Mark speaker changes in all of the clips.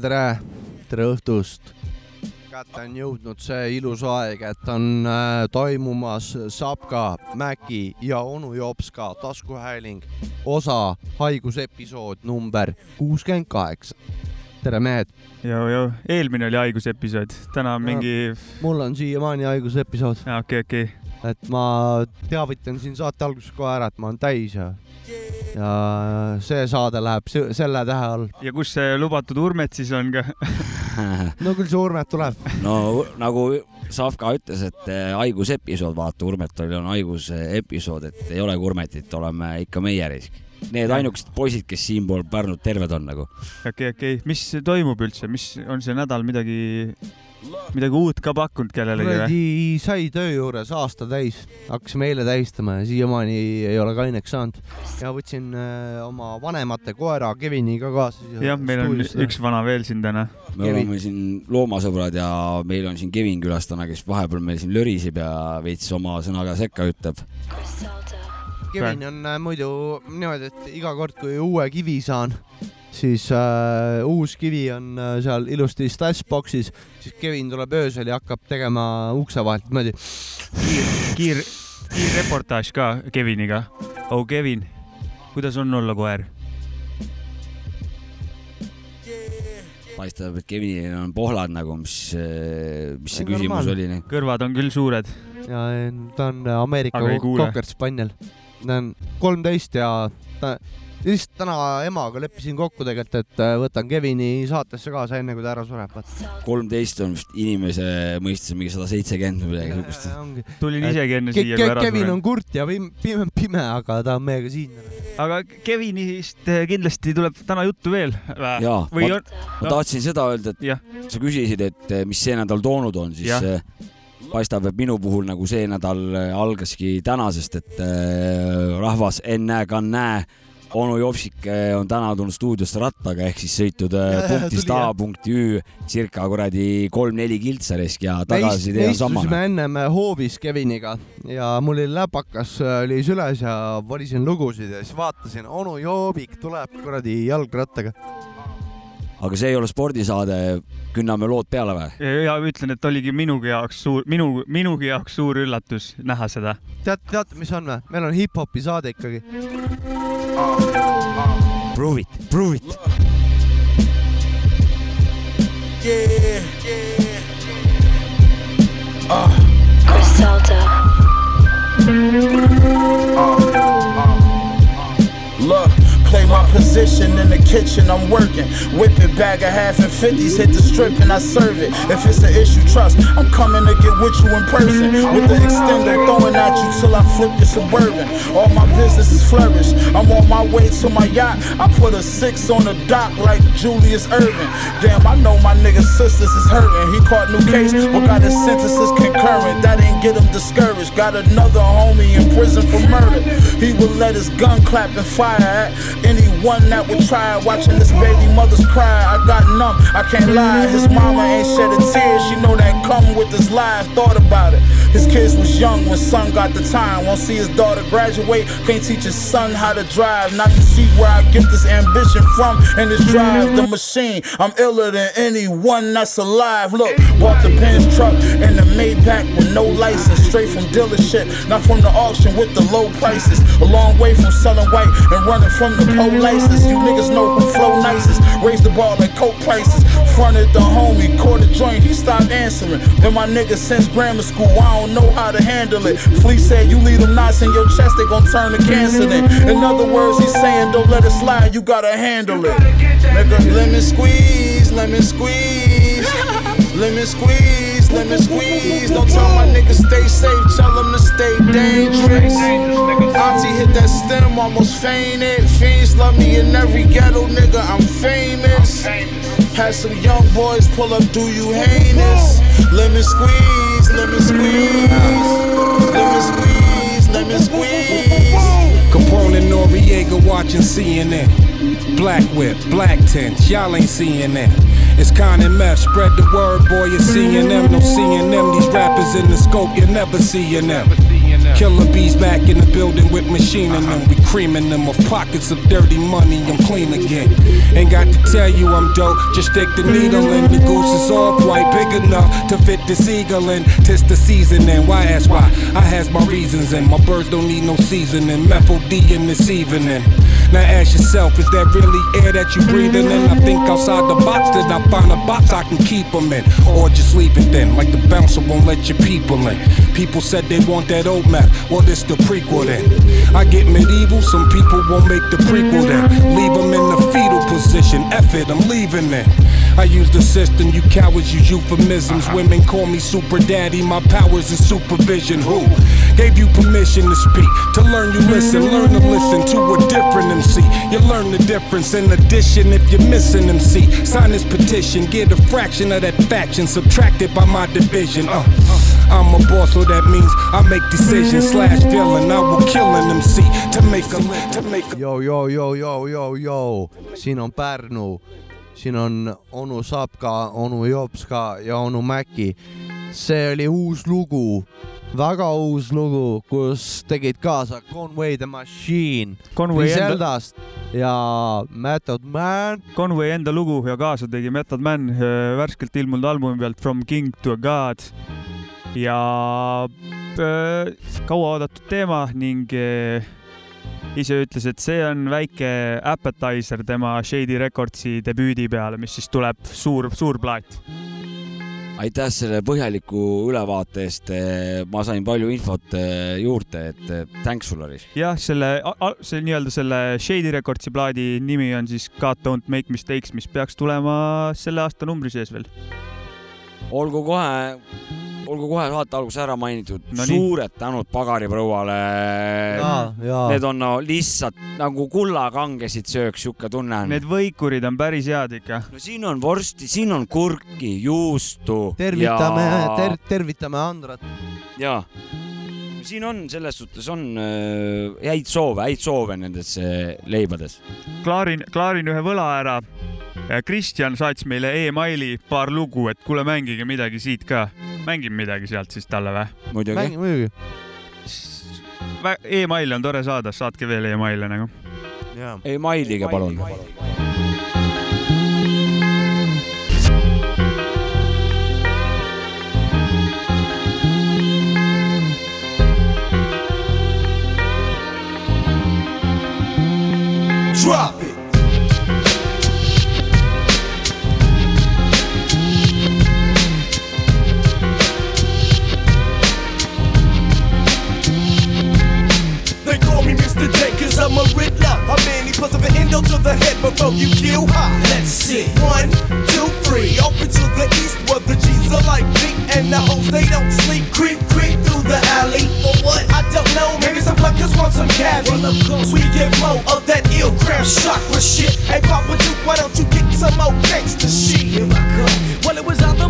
Speaker 1: tere, tere, õhtust. kätte on jõudnud see ilus aeg, et on äh, toimumas Sapka, Mäki ja onu Jopska taskuhääling, osa haigusepisood number kuuskümmend kaheksa. tere, mehed.
Speaker 2: joo, joo, eelmine oli haigusepisood, täna on mingi.
Speaker 1: mul on siiamaani haigusepisood.
Speaker 2: okei, okei.
Speaker 1: Et ma teavitan siin saate alguses kohe ära, et ma olen täis ja ja see saade läheb selle tähe all.
Speaker 2: ja kus see lubatud Urmet siis on ka
Speaker 1: no küll see Urmet tuleb.
Speaker 3: no nagu Savka ütles, et eh, haigusepisood, vaata Urmetal on haigusepisood, et ei olegi Urmetit, oleme ikka meie risk. Need ainukesed poisid, kes siinpool Pärnut terved on nagu.
Speaker 2: okei okay,, okei okay., mis toimub üldse, mis on see nädal midagi midagi uut ka pakkunud kellelegi või?
Speaker 1: kuradi sai töö juures aasta täis, hakkasime eile tähistama ja siiamaani ei ole kaineks saanud. ja võtsin äh, oma vanemate koera Kevini ka kaasa.
Speaker 2: jah, meil on stuudist. üks vana veel siin täna.
Speaker 3: me Kevin. oleme siin loomasõbrad ja meil on siin Kevin külas täna, kes vahepeal meil siin löriseb ja veits oma sõnaga sekka ütleb.
Speaker 1: Kevin on äh, muidu niimoodi, et iga kord, kui uue kivi saan, siis äh, uus kivi on äh, seal ilusti stashbox'is, siis Kevin tuleb öösel ja hakkab tegema ukse vahelt niimoodi.
Speaker 2: kiir, kiir, kiirreportaaž ka Keviniga. oh Kevin, kuidas on olla koer?
Speaker 3: paistab, et Kevinil on pohlad nagu, mis, äh, mis see küsimus oli?
Speaker 2: kõrvad on küll suured.
Speaker 1: ja ta on Ameerika Cocker Spaniel. ta on kolmteist ja ta lihtsalt täna emaga leppisin kokku tegelikult, et äh, võtan Kevini saatesse kaasa, enne kui ta ära sureb.
Speaker 3: kolmteist on vist inimese mõistes mingi sada seitsekümmend või midagi
Speaker 2: siukest. tulin isegi enne siia, kui ära
Speaker 1: suren. Kevin on kurt ja pime, pime, aga ta on meiega siin.
Speaker 2: aga Kevinist äh, kindlasti tuleb täna juttu veel.
Speaker 3: jaa, ma, on... ma tahtsin seda öelda, et ja. sa küsisid, et äh, mis see nädal toonud on, siis ja paistab, et minu puhul nagu see nädal algaski tänasest, et rahvas ennäe-kannäe onu Jopsik on täna tulnud stuudiosse rattaga ehk siis sõitnud äh, punktist A punkti Ü circa kuradi kolm-neli kiltsa risk ja tagasitee on sama.
Speaker 1: istusime ennem äh, hoovis Keviniga ja mul oli läpakas äh, oli süles ja valisin lugusid ja siis vaatasin, onu Joobik tuleb kuradi jalgrattaga.
Speaker 3: Aga see ei ole spordisaade, künname lood peale või?
Speaker 2: ja ütlen, et oligi minugi jaoks suur, minu, minugi jaoks suur üllatus näha seda.
Speaker 1: tead, teate, mis on või? meil on hip-hopi saade ikkagi.
Speaker 3: Prove it, prove it.
Speaker 4: Yeah, yeah. Uh. Griselda. Uh, uh, Look. Play my position in the kitchen, I'm working. Whip it, bag of half and fifties, hit the strip and I serve it. If it's an issue, trust, I'm coming to get with you in person. With the extender throwing at you till I flip your suburban. All my businesses flourish. I'm on my way to my yacht. I put a six on the dock like Julius Irvin. Damn, I know my nigga's sisters is hurting. He caught new case, but got his sentences concurrent. That get him discouraged. Got another homie in prison for murder. He would let his gun clap and fire at Anyone that would try watching this baby mother's cry, I got numb. I can't lie. His mama ain't shed a tear. She know that come with this life. Thought about it. His kids was young when son got the time. Won't see his daughter graduate. Can't teach his son how to drive. Now you see where I get this ambition from and this drive. The machine. I'm iller than anyone that's alive. Look, bought the Benz truck and the Maybach with no license. Straight from dealership, not from the auction with the low prices. A long way from selling white and running from the polices. You niggas know who flow nicest. Raise the ball at coke prices. Fronted the homie, caught a joint, he stopped answering. Been my nigga since grammar school, I don't know how to handle it. Flea said, You leave them knots in your chest, they gon' turn to cancer then. In other words, he's saying, Don't let it slide, you gotta handle it. Nigga, lemon squeeze, lemon squeeze, lemon squeeze squeeze, lemon squeeze. Don't tell my niggas stay safe, tell them to stay dangerous. Auntie hit that stem, almost fainted. Fiends love me in every ghetto, nigga, I'm famous. Had some young boys pull up, do you heinous? Lemon squeeze, lemon squeeze, lemon squeeze, lemon squeeze.
Speaker 5: Capone and Noriega watching CNN. black whip, black tints. Y'all ain't seeing that. It's Con and Meth, spread the word, boy, you're seeing them. No seeing them, these rappers in the scope, you're never seeing them. Killer bees back in the building with machining them. We creaming them of pockets of dirty money. I'm clean again. Ain't got to tell you I'm dope. Just stick the needle in. The goose is all quite big enough to fit the seagull in. Tis the season and why ask why? I has my reasons and my birds don't need no seasoning. Methyl D in this evening. Now ask yourself, is that really air that you breathing in? I think outside the box, did I find a box I can keep them in? Or just leave it then, like the bouncer won't let your people in. People said they want that old map, well this the prequel then. I get medieval, some people won't make the prequel then. Leave them in the fetal position, F it, I'm leaving then. I use the system, you cowards use euphemisms. Women call me super daddy, my powers is supervision. Who gave you permission to speak? To learn, you listen, learn to listen to a different MC. You learn the difference. In addition, if you're missing MC, sign this petition, get a fraction of that faction subtracted by my division. Uh. I'm a boss, so that means I make decisions slash villain. I will kill an MC to make a to make a.
Speaker 1: Yo, yo, yo, yo, yo, yo, siin on Pärnu siin on onu Sapka, onu Jopska ja onu Mäki. see oli uus lugu, väga uus lugu, kus tegid kaasa Conway the Machine, Griseldast enda... ja Method Man.
Speaker 2: Conway enda lugu ja kaasa tegi Method Man äh, värskelt ilmunud albumi pealt From King to a God ja äh, kauaoodatud teema ning äh, ise ütles, et see on väike appetizer tema Shady Recordsi debüüdi peale, mis siis tuleb suur, suur plaat.
Speaker 3: aitäh selle põhjaliku ülevaate eest. ma sain palju infot juurde, et thanks sulle, Aris.
Speaker 2: jah, selle, see nii-öelda selle Shady Recordsi plaadi nimi on siis God Don't Make Mistakes, mis peaks tulema selle aasta numbri sees veel.
Speaker 3: olgu kohe olgu kohe saate alguses ära mainitud no, suured tänud pagariprouale. Need on no lihtsalt nagu kullakangesid sööks, sihuke tunne on.
Speaker 2: Need võikurid on päris head ikka.
Speaker 3: no siin on vorsti, siin on kurki, juustu.
Speaker 1: tervitame ja... ter,, tervitame Andrat.
Speaker 3: jaa siin on selles suhtes on äh, häid soove, häid soove nendes äh, leibades.
Speaker 2: klaarin, klaarin ühe võla ära Kristjan saatis meile emaili paar lugu, et kuule, mängige midagi siit ka. Mängime midagi sealt siis talle või?
Speaker 3: muidugi.
Speaker 1: muidugi.
Speaker 2: emaili on tore saada, saatke veel emaile nagu.
Speaker 3: emailiga palun. Drop it.
Speaker 6: I'm a Riddler. A man, he puts up an endo to the head before you kill. Ha, let's see. One, two, three. Open to the east where the G's are like deep and the hoes they don't sleep. Creep, creep through the alley. For what? I don't know. Maybe some fuckers want some cabbie. Well, course we get more of that ill gram chakra shit. Hey, Papa Duke, why don't you get some more gangsta shit? Here I come. Well, it was out the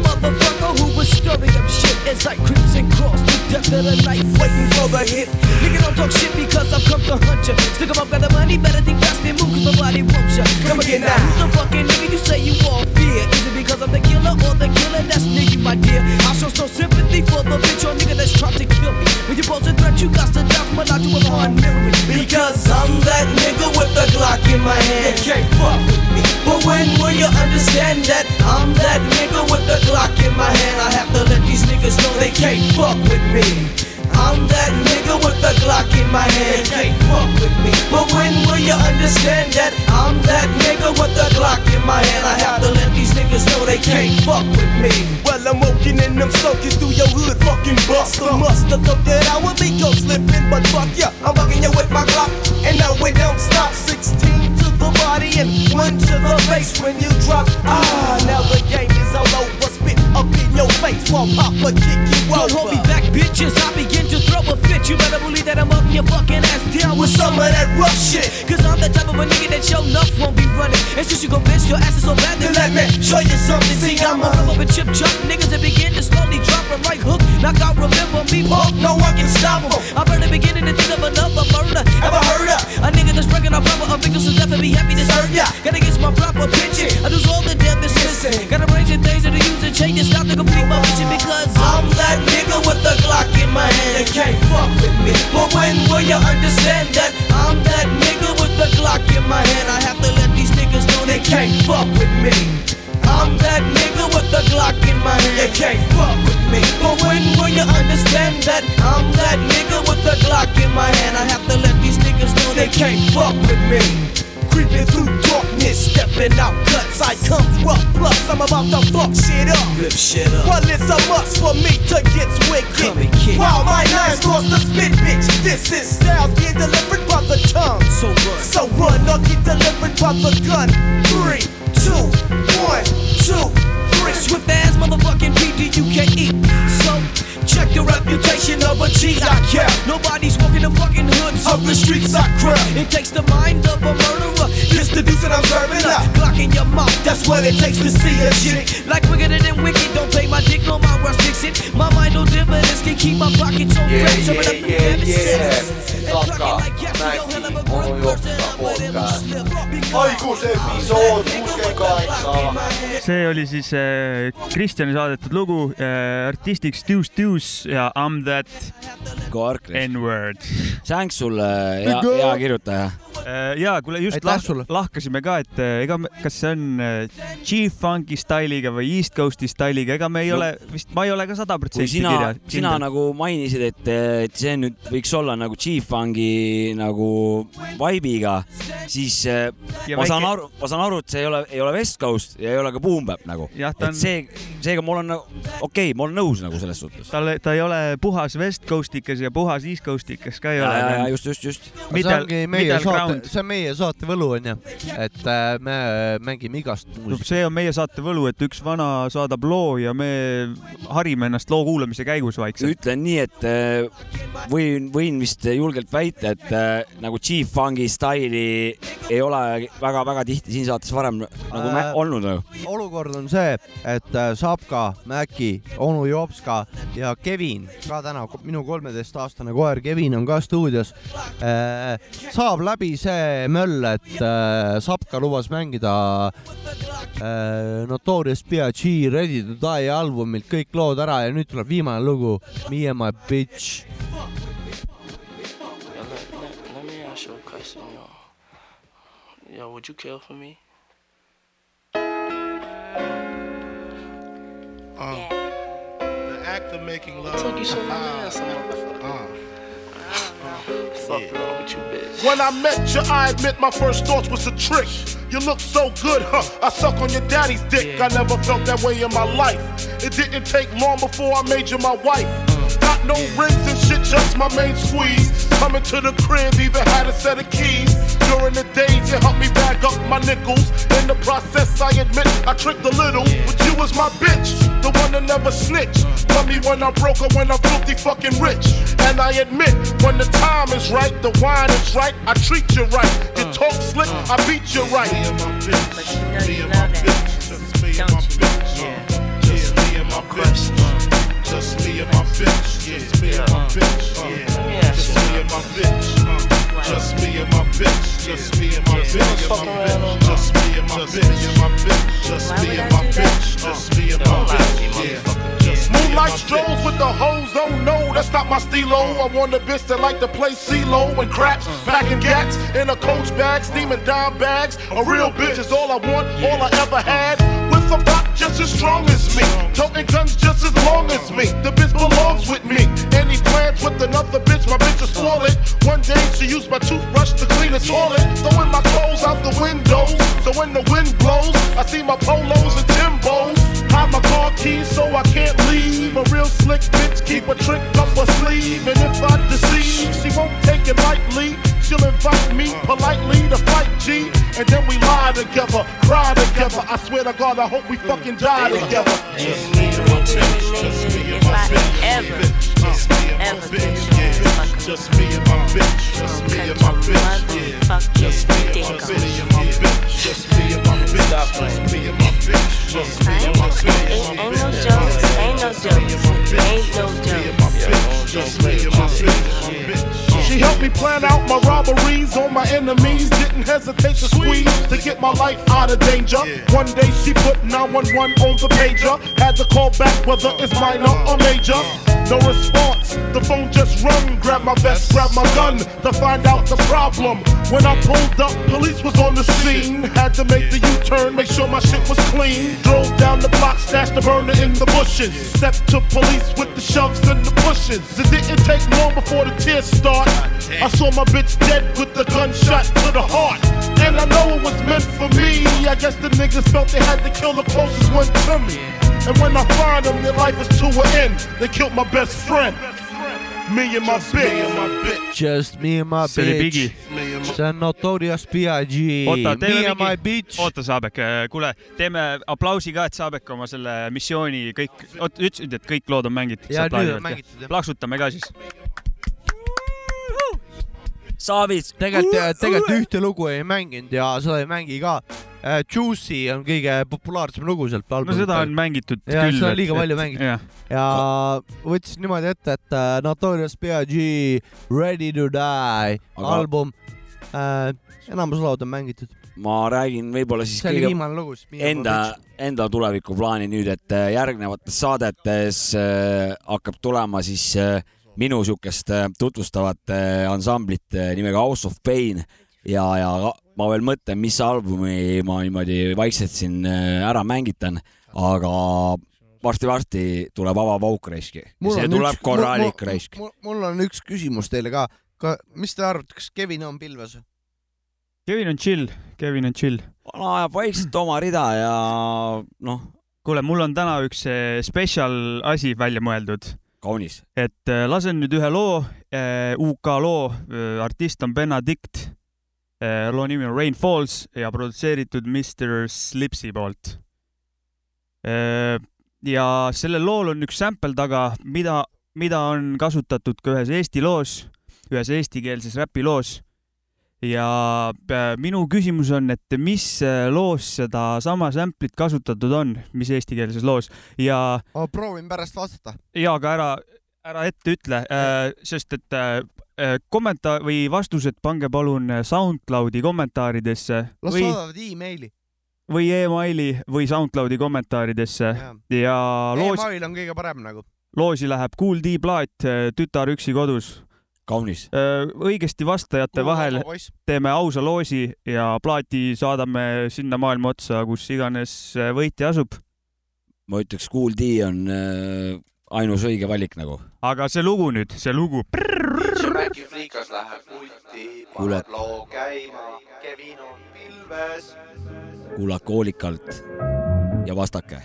Speaker 6: motherfucker who was stirring up shit as I creeps and crawls to death of the night, waiting for the hit. Nigga don't talk shit because I've come to hunt ya. Stick 'em up, got the money, better think fast and move, cause my body won't ya. Come again now. Who's the fucking nigga you say you all fear? Is it because I'm the killer or the killer that's you, my dear? I show no sympathy for the bitch or nigga that's trying to kill me. When you pose a threat, you got to die from a lot to a hard memory. Because I'm that nigga with the Glock in my hand. You can't fuck with me. But when will you understand that I'm that nigga with the Glock in my hand? I have to let these niggas know they can't fuck with me. I'm that nigga with the Glock in my hand. They Can't fuck with me. But when will you understand that I'm that nigga with the Glock in my hand? I have to let these niggas know they can't fuck with me. Well, I'm walking and I'm soaking through your hood, fucking buster. Musta thought that I would be go slipping, but fuck yeah, I'm bugging you with my Glock, and now it don't stop. 16 to the body and one to the face when you drop. Ah, now the game is all over. Up in your face while Papa kick you over. Don't hold me back, bitches. I begin to throw a fit. You better believe that I'm up your fucking ass down with some of that rough shit. Cause I'm the type of a nigga that your enough won't be running. And since you convinced your ass is so bad, then let me show you something. See, I'm a rub and chip chop niggas that begin to slowly drop them like hook. Knock out, remember me, punk. No one can stop them. I'm the beginning to think of another murder. Ever heard of a nigga that's breaking our proper of victims who's definitely be happy to serve? Yeah. Gotta get my proper picture. I lose all the depth that's missing. Gotta bring some things to the use and change and stop to complete my mission because I'm that nigga with the Glock in my hand. They can't fuck with me. But when will you understand that I'm that nigga with the Glock in my hand? I have to let these niggas know they can't fuck with me. I'm that nigga with the Glock in my hand. They can't fuck with me. But when will you understand that I'm that nigga with the Glock in my hand? I have to let these niggas know they can't fuck with me. Creeping through darkness, stepping out guts. I come rough, plus I'm about to fuck shit up.
Speaker 3: Rip shit up.
Speaker 6: Well, it's a must for me to get wicked.
Speaker 3: Come and kick.
Speaker 6: While my lines lost the spit, bitch. This is styles being delivered by the tongue.
Speaker 3: So run.
Speaker 6: So run or get delivered by the gun. Three, two, one, two, three. Swift ass motherfucking PD you can't eat. So check the reputation of a G I care. Nobody's walking the fucking hoods of the streets I crap. It takes the mind of a murderer. Just the deuce that I'm serving up. Glock in your mouth, that's what it takes to see a shit. Like wicked than wicked, don't play my dick, no my rush fix it. My mind no dividends can keep my pockets on
Speaker 1: Yeah, yeah, yeah, yeah. Saka, Mäki, onu Jopska podcast. haiguse episood kuuskümmend kaheksa.
Speaker 2: see oli siis äh, Kristjani saadetud lugu äh, artistiks Deuce Deuce ja I m that. N-word
Speaker 3: Thanks sulle, hea, hea kirjutaja.
Speaker 2: äh, ja kuule just lah
Speaker 1: sulle.
Speaker 2: lahkasime ka, et äh, ega me, kas see on äh, G-Funki stailiga või East Coast'i stailiga, ega me ei
Speaker 3: No.
Speaker 2: ole vist, ma ei ole ka sada protsenti
Speaker 3: sina,
Speaker 2: kirja.
Speaker 3: sina nagu mainisid, et, et see nüüd võiks olla nagu G-Fungi nagu vibe'iga, siis äh,
Speaker 2: Ja
Speaker 3: ma
Speaker 2: väike-
Speaker 3: saan aru, ma saan aru, et see ei ole, ei ole West Coast ja ei ole ka Boom Bap nagu.
Speaker 2: Ta
Speaker 3: et
Speaker 2: on-
Speaker 3: see, seega mul on nagu, okei okay,, ma olen nõus nagu selles suhtes.
Speaker 2: tal, ta ei ole puhas West Coastikas ja puhas East Coastikas ka ei
Speaker 3: ja,
Speaker 2: ole.
Speaker 3: ja, ja just, just, just.
Speaker 1: see ongi meie saate see on meie saate võlu onju, et äh, me mängime igast
Speaker 2: no
Speaker 1: muusikat.
Speaker 2: see on meie saate võlu, et üks vana saadab loo ja me harime ennast loo kuulamise käigus vaikselt.
Speaker 3: ütlen nii, et äh, võin, võin vist julgelt väita, et äh, nagu G-Fungi staili ei ole väga-väga tihti siin saates varem nagu
Speaker 1: Äh,
Speaker 3: äh, olnud nagu.
Speaker 1: olukord on see, et äh, Sapka, Mäki, onu Jopska ja Kevin, ka täna minu kolmeteistaastane koer Kevin on ka stuudios. saab läbi see möll, et äh, Sapka lubas mängida äh, Notorious B.I.G Ready to Die albumilt kõik lood ära ja nüüd tuleb viimane lugu Me and my bitch.
Speaker 7: Would you kill for me? Uh, yeah.
Speaker 8: The act of making love.
Speaker 7: Took you so long to answer, ah. motherfucker.
Speaker 8: Uh.
Speaker 7: Fuck wrong with you, bitch?
Speaker 8: When I met you, I admit my first thoughts was a trick. You look so good, huh? I suck on your daddy's dick. I never felt that way in my life. It didn't take long before I made you my wife. Mm. Got no rings and shit, just my main squeeze. Coming to the crib, even had a set of keys. During the days, you helped me bag up my nickels. In the process, I admit I tricked a little, but you was my bitch, the one that never snitched. Tell me when I'm broke or when I'm filthy fucking rich. And I admit, when the time is right, the wine is right, I treat you right. You talk slick, I beat you right.
Speaker 9: But you know you love that,
Speaker 8: Just me and my
Speaker 9: don't you?
Speaker 8: bitch.
Speaker 9: Yeah.
Speaker 8: Just me and my bitch. Just me and my bitch. Just me and my bitch. Just me and my bitch. Uh. Just me and my bitch. Just me and my bitch. Just me and my bitch. Just me and my bitch. Just me and my
Speaker 7: lie to me,
Speaker 8: bitch. Yeah.
Speaker 7: motherfucker.
Speaker 8: Just Moonlight strolls with the hoes, oh no, that's not my stilo. I want a bitch that like to play CeeLo and craps, uh-huh. packing gats in a coach bag, steaming down bags. A real bitch is all I want, all I ever had. With a rock just as strong as me, toting guns just as long as me. The bitch belongs with me. Any plans with another bitch, my bitch will spoil it. One day she used my toothbrush to clean the toilet, throwing my clothes out the windows. So when the wind blows, I see my polos and Timbos. Hide my car keys so I can't leave. A real slick bitch keep a trick up her sleeve. And if I deceive, she won't take it lightly. She'll invite me politely to fight G. And then we lie together, cry together. I swear to God, I hope we fucking die together. Just me and my bitch. Just me and
Speaker 9: If
Speaker 8: my
Speaker 9: I
Speaker 8: bitch.
Speaker 9: ever,
Speaker 8: Just me and my
Speaker 9: ever
Speaker 8: bitch.
Speaker 9: think you
Speaker 8: Yeah.
Speaker 9: fucking
Speaker 8: Just me and my bitch. Just me and my bitch. Yeah.
Speaker 9: motherfucking
Speaker 8: Just me and my
Speaker 9: dick
Speaker 8: bitch.
Speaker 9: on.
Speaker 8: Yeah. Just me and my bitch. Just me and my bitch. Just me and my bitch.
Speaker 9: Ain't, ain't no jokes, ain't no jokes, ain't no jokes.
Speaker 8: Robberies on my enemies. Didn't hesitate to squeeze to get my life out of danger. One day she put 911 on the pager. Had to call back whether it's minor or major. No response, the phone just rung. Grab my vest, grab my gun to find out the problem. When I pulled up, police was on the scene. Had to make the U-turn, make sure my shit was clean. Drove down the block, stashed the burner in the bushes. Stepped to police with the shoves and the pushes. It didn't take long before the tears start. I saw my bitch dead with the gunshot to the heart. And I know it was meant for me. I guess the niggas felt they had to kill the closest one to me. And when I find them, their life is to an end. They killed my best friend. Me and my bitch.
Speaker 1: Just me and my
Speaker 2: see oli
Speaker 1: bitch
Speaker 2: Biggie.
Speaker 1: see on Notorious B.I.G Me and my bitch
Speaker 2: oota Saabek, kuule, teeme aplausi ka, et Saabek oma selle missiooni kõik, oot, ütlesid, et kõik lood on mängitud. Plaksutame ka siis.
Speaker 3: Saavits.
Speaker 1: tegelikult, tegelikult ühte lugu ei mänginud ja seda ei mängi ka. Juicy on kõige populaarsem lugu sealt
Speaker 2: no
Speaker 1: albumit.
Speaker 2: seda on mängitud
Speaker 1: ja
Speaker 2: küll.
Speaker 1: seda on liiga palju mängitud
Speaker 2: jah,
Speaker 1: ja võttis niimoodi ette, et äh, Notorious B.I.G Ready to Die
Speaker 3: Aga-
Speaker 1: album äh,, enamus lood on mängitud.
Speaker 3: ma räägin võib-olla siis
Speaker 1: see oli
Speaker 3: kõige
Speaker 1: viimane lugu.
Speaker 3: enda, enda tulevikuplaani nüüd, et äh, järgnevates saadetes äh, hakkab tulema siis äh, minu siukest äh, tutvustavat äh, ansamblit äh, nimega House of Pain ja, ja ma veel mõtlen, mis albumi ma niimoodi vaikselt siin ära mängitan, aga varsti-varsti tuleb avapauk raisk. see tuleb korralik raisk.
Speaker 1: mul on üks küsimus teile ka. ka, mis te arvate, kas Kevin on pilves?
Speaker 2: Kevin on chill, Kevin on chill.
Speaker 3: vana ajab vaikselt oma rida ja noh,
Speaker 2: kuule, mul on täna üks spetsial asi välja mõeldud,
Speaker 3: kaunis.
Speaker 2: et eh, lasen nüüd ühe loo, UK loo, artist on Benedict. loo nimi on Rain Falls ja produtseeritud Mr Slipsi poolt. ja sellel lool on üks sample taga, mida, mida on kasutatud ka ühes Eesti loos, ühes eestikeelses räpiloos ja äh, minu küsimus on, et mis äh, loos sedasama sample'it kasutatud on, mis eestikeelses loos ja,
Speaker 1: proovin pärast vastata.
Speaker 2: ja aga ära, ära ette ütle, sest et äh, äh, kommentaar või vastused pange palun SoundCloudi kommentaaridesse
Speaker 1: las
Speaker 2: või,
Speaker 1: saadavad emaili.
Speaker 2: või emaili või SoundCloudi kommentaaridesse ja loos,
Speaker 1: email on kõige parem nagu.
Speaker 2: loosi läheb Kool D plaat, Tütar üksi kodus.
Speaker 3: kaunis.
Speaker 2: õigesti vastajate vahel teeme ausa loosi ja plaati saadame sinna maailma otsa, kus iganes äh, võitja asub.
Speaker 3: ma ütleks, Kool D on äh, ainus õige valik nagu.
Speaker 2: aga see lugu nüüd, see lugu.
Speaker 1: Friikas läheb pulti,
Speaker 3: Kuule.
Speaker 1: paneb loo käima, Kevin on pilves.
Speaker 3: kuulake hoolikalt ja vastake.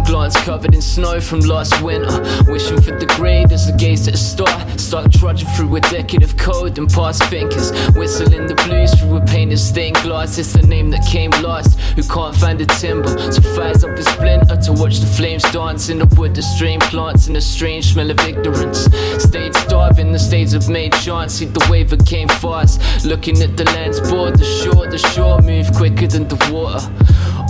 Speaker 10: Sun glanced covered in snow from last winter. Wishing for the grade as I gazed at a star. Start trudging through a decade of code and past thinkers. Whistling the blues through a painted stained glass. It's the name that came last. Who can't find the timber to fires up a splinter to watch the flames dance in the wood. The strange plants and the strange smell of ignorance. Stayed starving, the states have made chance. See the wave that came fast. Looking at the lands board, the shore, the shore moved quicker than the water.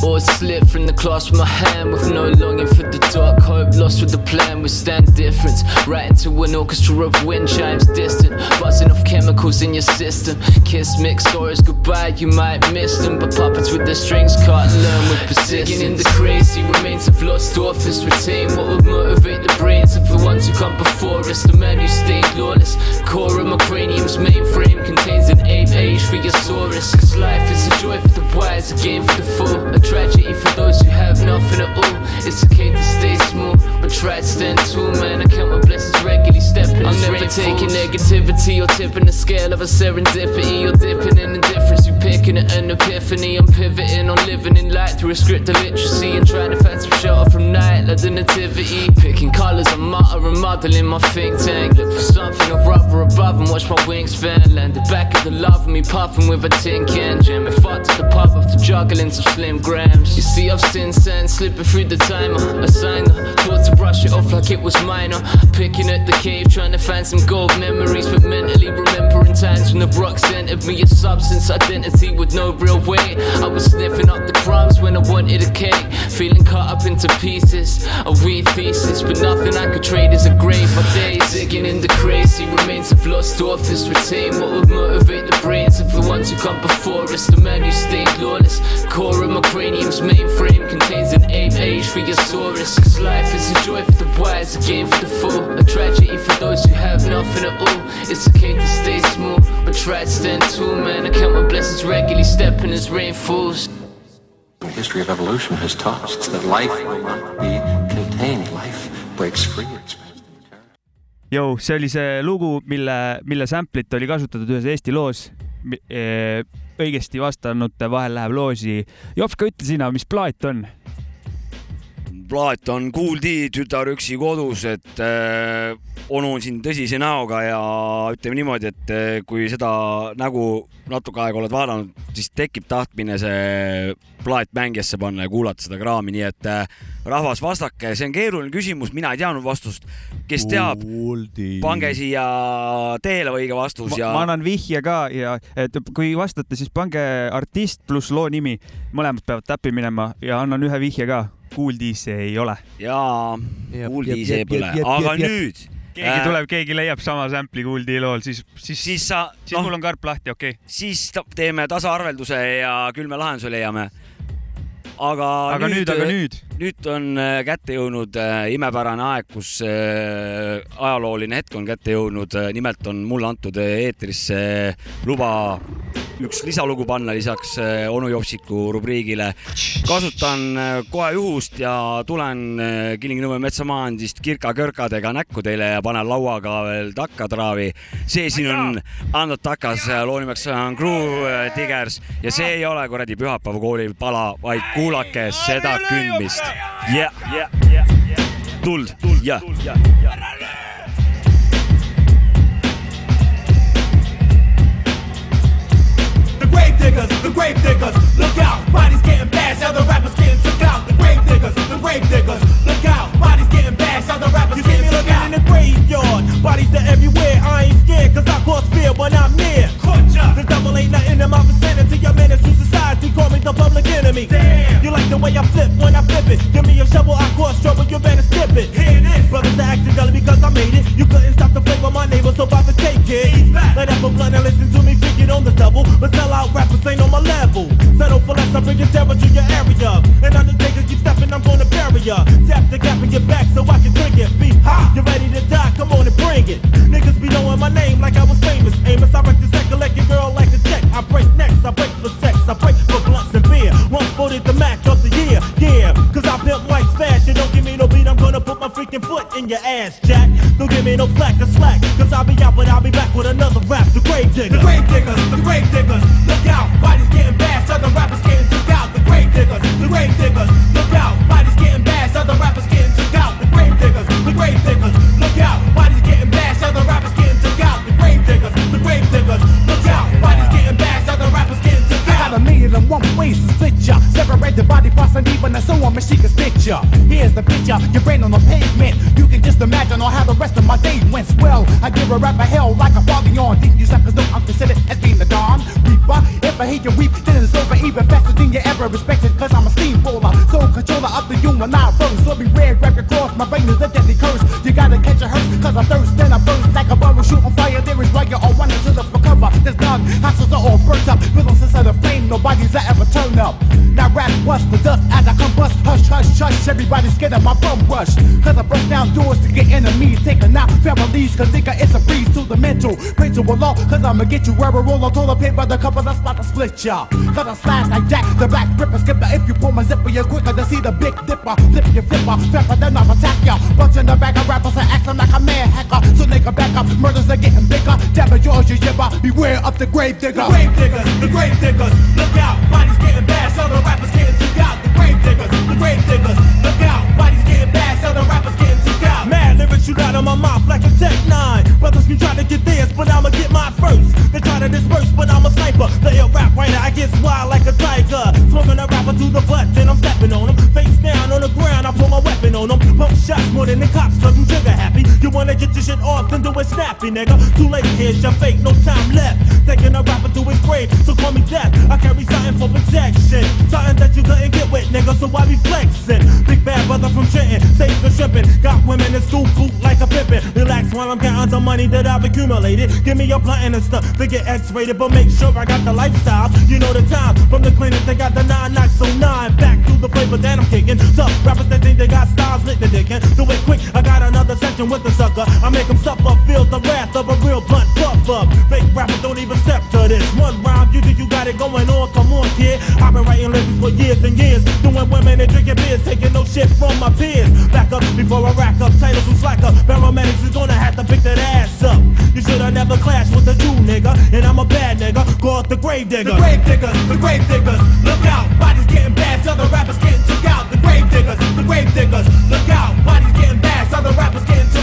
Speaker 10: Or slip from the clasp of my hand with no longing for the dark hope. Lost with the plan, withstand difference. Right into an orchestra of wind chimes distant. Buzzing off chemicals in your system. Kiss mix sorrows goodbye, you might miss them. But puppets with their strings can't learn with persistence. Digging in the crazy remains of lost authors. Retain what would motivate the brains of the ones who come before us. The man who stayed lawless. Core of my cranium's mainframe contains an ape age for your saurus. Cause life is a joy for the wise, a game for the fool. Tragedy for those who have nothing at all. It's okay to stay small, but try to stand tall, man. I count my blessings regularly stepping. I'm never taking negativity or tipping the scale of a serendipity. You're dipping in indifference, you picking at an epiphany. I'm pivoting on living in light through a script of literacy and trying to find some shelter from night like the nativity. Picking colours, I'm mutter and modeling my think tank. Look for something of rubber above and watch my wings wingspan. Landed back at the love of me puffing with a tin can. Jamming fucked at the pub after juggling some slim grams. You see, I've seen sand slipping through the timer. A signer, thought to brush it off like it was minor. Picking at the cave, trying to find some gold memories, but mentally remembering times when the rocks entered me a substance identity with no real weight. I was sniffing up the crumbs when I wanted a cake, feeling cut up into pieces. A weed thesis, but nothing I could trade is a grave. My days digging in the crazy remains of lost authors retain what would motivate the brains of the ones who come before us. The man who stayed lawless, core of my cranium's mainframe contains an ape age for your saurus. Cause life is a joy for the wise, a game for the fool, a tragedy for those who have nothing at all. It's okay to stay small, but try to stand tall, man. I count my blessings regularly, stepping as rain falls.
Speaker 11: The history of evolution has taught us that life will not be contained. Life breaks free.
Speaker 2: Jou, see oli see lugu, mille, mille sample'it oli kasutatud ühes Eesti loos. Eh, õigesti vastanute vahel läheb loosi. Jopska, ütle sina, mis plaat on?
Speaker 3: Plaat on Kool D Tütar üksi kodus, et äh, onu on siin tõsise näoga ja ütleme niimoodi, et äh, kui seda nägu natuke aega oled vaadanud, siis tekib tahtmine see plaat mängijesse panna ja kuulata seda kraami, nii et äh, rahvas, vastake, see on keeruline küsimus, mina ei teadnud vastust. kes teab, pange siia teele õige vastus ja.
Speaker 2: ma annan vihje ka ja et kui vastate, siis pange artist pluss loo nimi, mõlemad peavad täppi minema ja annan ühe vihje ka kuuldis see ei ole.
Speaker 3: jaa, kuuldis ei põle, aga jep, nüüd.
Speaker 2: keegi äh, tuleb, keegi leiab sama sample'i kuuldi lool, siis, siis, siis sa, siis no, mul on karp lahti, okei okay..
Speaker 3: siis teeme tasaarvelduse ja küll me lahenduse leiame. aga,
Speaker 2: aga nüüd, nüüd, aga nüüd?
Speaker 3: nüüd on äh, kätte jõudnud äh, imepärane aeg, kus äh, ajalooline hetk on kätte jõudnud. nimelt on mulle antud eetrisse luba üks lisalugu panna lisaks onu Jopsiku rubriigile. kasutan kohe juhust ja tulen Kilingi-Nõmme metsamaandist kirka-kõrkadega näkku teile ja panen lauaga veel takkatraavi. see siin on Andot Takas, loo nimeks on Groove Diggers ja see ei ole kuradi pühapäeva kooli pala, vaid kuulake seda kündmist yeah, yeah. Tuld, tuld, ja, ja, ja.
Speaker 12: Diggers, the grave diggers, look out, bodies getting bashed, other rappers getting took out. The grave diggers, the grave diggers, look out, bodies getting bashed, other rappers you getting took out. In the graveyard, bodies are everywhere, I ain't scared cause I cause fear when I'm near. The devil ain't nothing in my vicinity, your menace to society, call me the public enemy. Damn. You like the way I flip when I flip it, give me a shovel, I cause trouble, you better skip it. Hear this. Brothers are acting gully because I made it, you couldn't stop the flame of my neighbor, so about to take it. Let up a blunt and listen to me, figure on the double, but sell out rappers ain't on my level. Settle for less, I bring your terror to your area. And Undertaker keep stepping, I'm gonna bury ya. Tap the gap in your back so I can drink it. Be hot, you ready to die? Come on and bring it. Niggas be knowing my name like I was famous. Amos, I wreck second, collect your girl like the check. I break necks, I break for sex, I break for blunts and beer. Once voted the match of the year, yeah. Cause I pimp Mike's fashion. Don't give me no beat, I'm gonna put my freaking foot in your ass, Jack. Don't give me no flack or slack. Cause I'll be out, but I'll be back with another rap. The grave diggers, the grave diggers, the grave diggers. Look out, bodies getting bashed, other rappers getting took out. The grave diggers, the grave diggers. Look out, bodies getting bashed, other rappers getting took out. Diggers, the grave diggers. Look out, bodies getting bashed, other rappers getting took out. The grave diggers, the grave diggers. Out.
Speaker 13: I got a million and one to split ya. Separate the body parts and even a sew and she can stitch ya. Here's the picture, your brain on the pavement. You can just imagine on how the rest of my day went. Well, I give a rap rapper hell like a father on. Think you suckers know I'm considered as being the Don Reaper. If I hate you weep, then it's over even faster than you ever respected. Cause I'm a steamroller, soul controller of the human I first. So beware, grab your cross, my brain is a deadly curse. You gotta catch a hearse, cause I thirst, then I burst like a burrow, shoot rap bust the dust as I come bust. Hush, hush, hush, everybody's of my bum rush. Cause I bust down doors to get enemies, taking out families, cause nigga it's a breeze to the mental. Pray to a law, cause I'ma get you where a roll on toilet paper, the couple that's about to split ya. Cause I slash like Jack, the black ripper skipper. If you pull my zipper, you're quicker to see the big dipper. Flip your flipper, flipper, then I'll attack ya. Bunch in the back of rappers are acting like a man hacker. So nigga back up, murders are getting bigger. Yours, you jibber. Beware of the grave digger. The grave diggers, the grave diggers, look out. Bodies getting so the rappers getting took. Grave diggers, the grave diggers, look out. Bodies getting bad, so the rappers
Speaker 12: lyrics shoot out of my mouth like a Tech 9. Brothers can try to get theirs, but I'ma get mine first. They try to disperse, but I'm a sniper. The ill rap writer, I get wild like a tiger. Smoking a rapper to the butt, then I'm stepping on them. Face down on the ground, I pull my weapon on them. Pump shots more than the cops, cause I'm trigger happy. You wanna get your shit off, then do it snappy, nigga. Too late, here's your fake, no time left. Taking a rapper to his grave, so call me death. I carry something for protection. Something that you couldn't get with, nigga, so I be flexing. Big bad brother from Trenton, safe for shipping. Got women in school, cool like a pippin. Relax while I'm counting the money that I've accumulated. Give me your blunt and stuff to get X-rated, but make sure I got the lifestyle. You know the time from the clinic, they got the nine knocks, so nine back through the flavor that I'm kicking. Tough rappers that think they got styles, lit the dickin'. Do it quick, I got another section with the sucker. I make them suffer, feel the wrath of a real blunt puff up. Fake rappers don't even step to this. One rhyme, you think you got it going on? Come on, kid. I've been writing lyrics for years and years, doing women and drinking beers, taking no shit from my peers. Back up before I rack up titles slack up. Paramedics is gonna have to pick that ass up. You should've never clashed with a Jew nigga, and I'm a bad nigga. Call it the grave digger.
Speaker 13: The grave diggers, the grave diggers, look out. Bodies getting bad, other rappers getting took out. The grave diggers, the grave diggers, look out. Bodies getting bad, other rappers getting took out.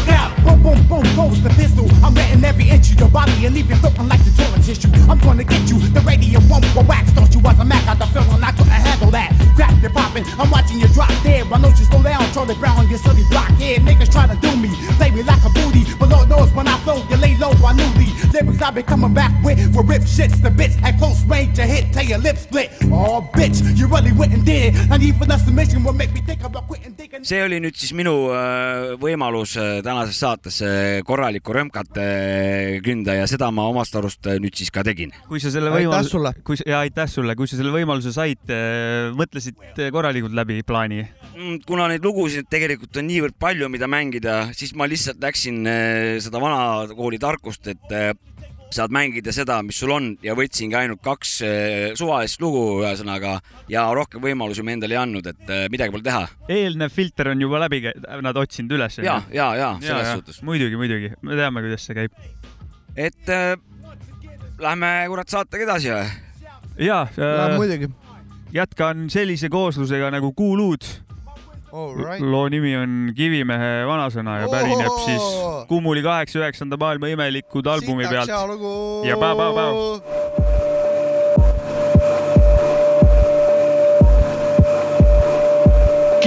Speaker 13: Boom, goes the pistol. I'm letting every inch of your body and leave you looking like the toilet tissue. I'm gonna get you. The radio won't go wax. Thought you was a Mac out the feeling I couldn't handle that. Crap, you're popping. I'm watching you drop dead. I know you slow down, Charlie Brown on your silly blockhead. Niggas try to do me, play me like a booty. But Lord knows when I flow, you lay low. I knew the lyrics I've been coming back with were rip shits. The bits at close range to hit till your lips split. Oh, bitch, you really and did. Not even a submission will make me think about quitting
Speaker 3: see oli nüüd siis minu äh, võimalus äh, tänases saates äh, korralikku römkat äh, künda ja seda ma omast arust äh, nüüd siis ka tegin.
Speaker 2: kui sa selle võimaluse
Speaker 1: sulle.,
Speaker 2: kui ja aitäh sulle, kui sa selle võimaluse said, mõtlesid äh, korralikult läbi plaani?
Speaker 3: Mm, kuna neid lugusid tegelikult on niivõrd palju, mida mängida, siis ma lihtsalt läksin äh, seda vanakooli tarkust, et äh, saad mängida seda, mis sul on ja võtsingi ainult kaks äh, suvalist lugu, ühesõnaga ja rohkem võimalusi ma endale ei andnud, et äh, midagi pole teha.
Speaker 2: eelnev filter on juba läbi, nad otsinud üles.
Speaker 3: ja, ja, ja selles suhtes.
Speaker 2: muidugi, muidugi, me teame, kuidas see käib.
Speaker 3: et äh, lähme kurat saatega edasi või?
Speaker 2: ja äh,
Speaker 1: muidugi.
Speaker 2: jätkan sellise kooslusega nagu Kuuluud.
Speaker 1: Alright.
Speaker 2: loo nimi on Kivimehe vanasõna ja pärineb siis Kummuli kaheksa üheksanda maailma imelikud albumi pealt
Speaker 1: hea lugu.
Speaker 2: ja päev-päev-päev.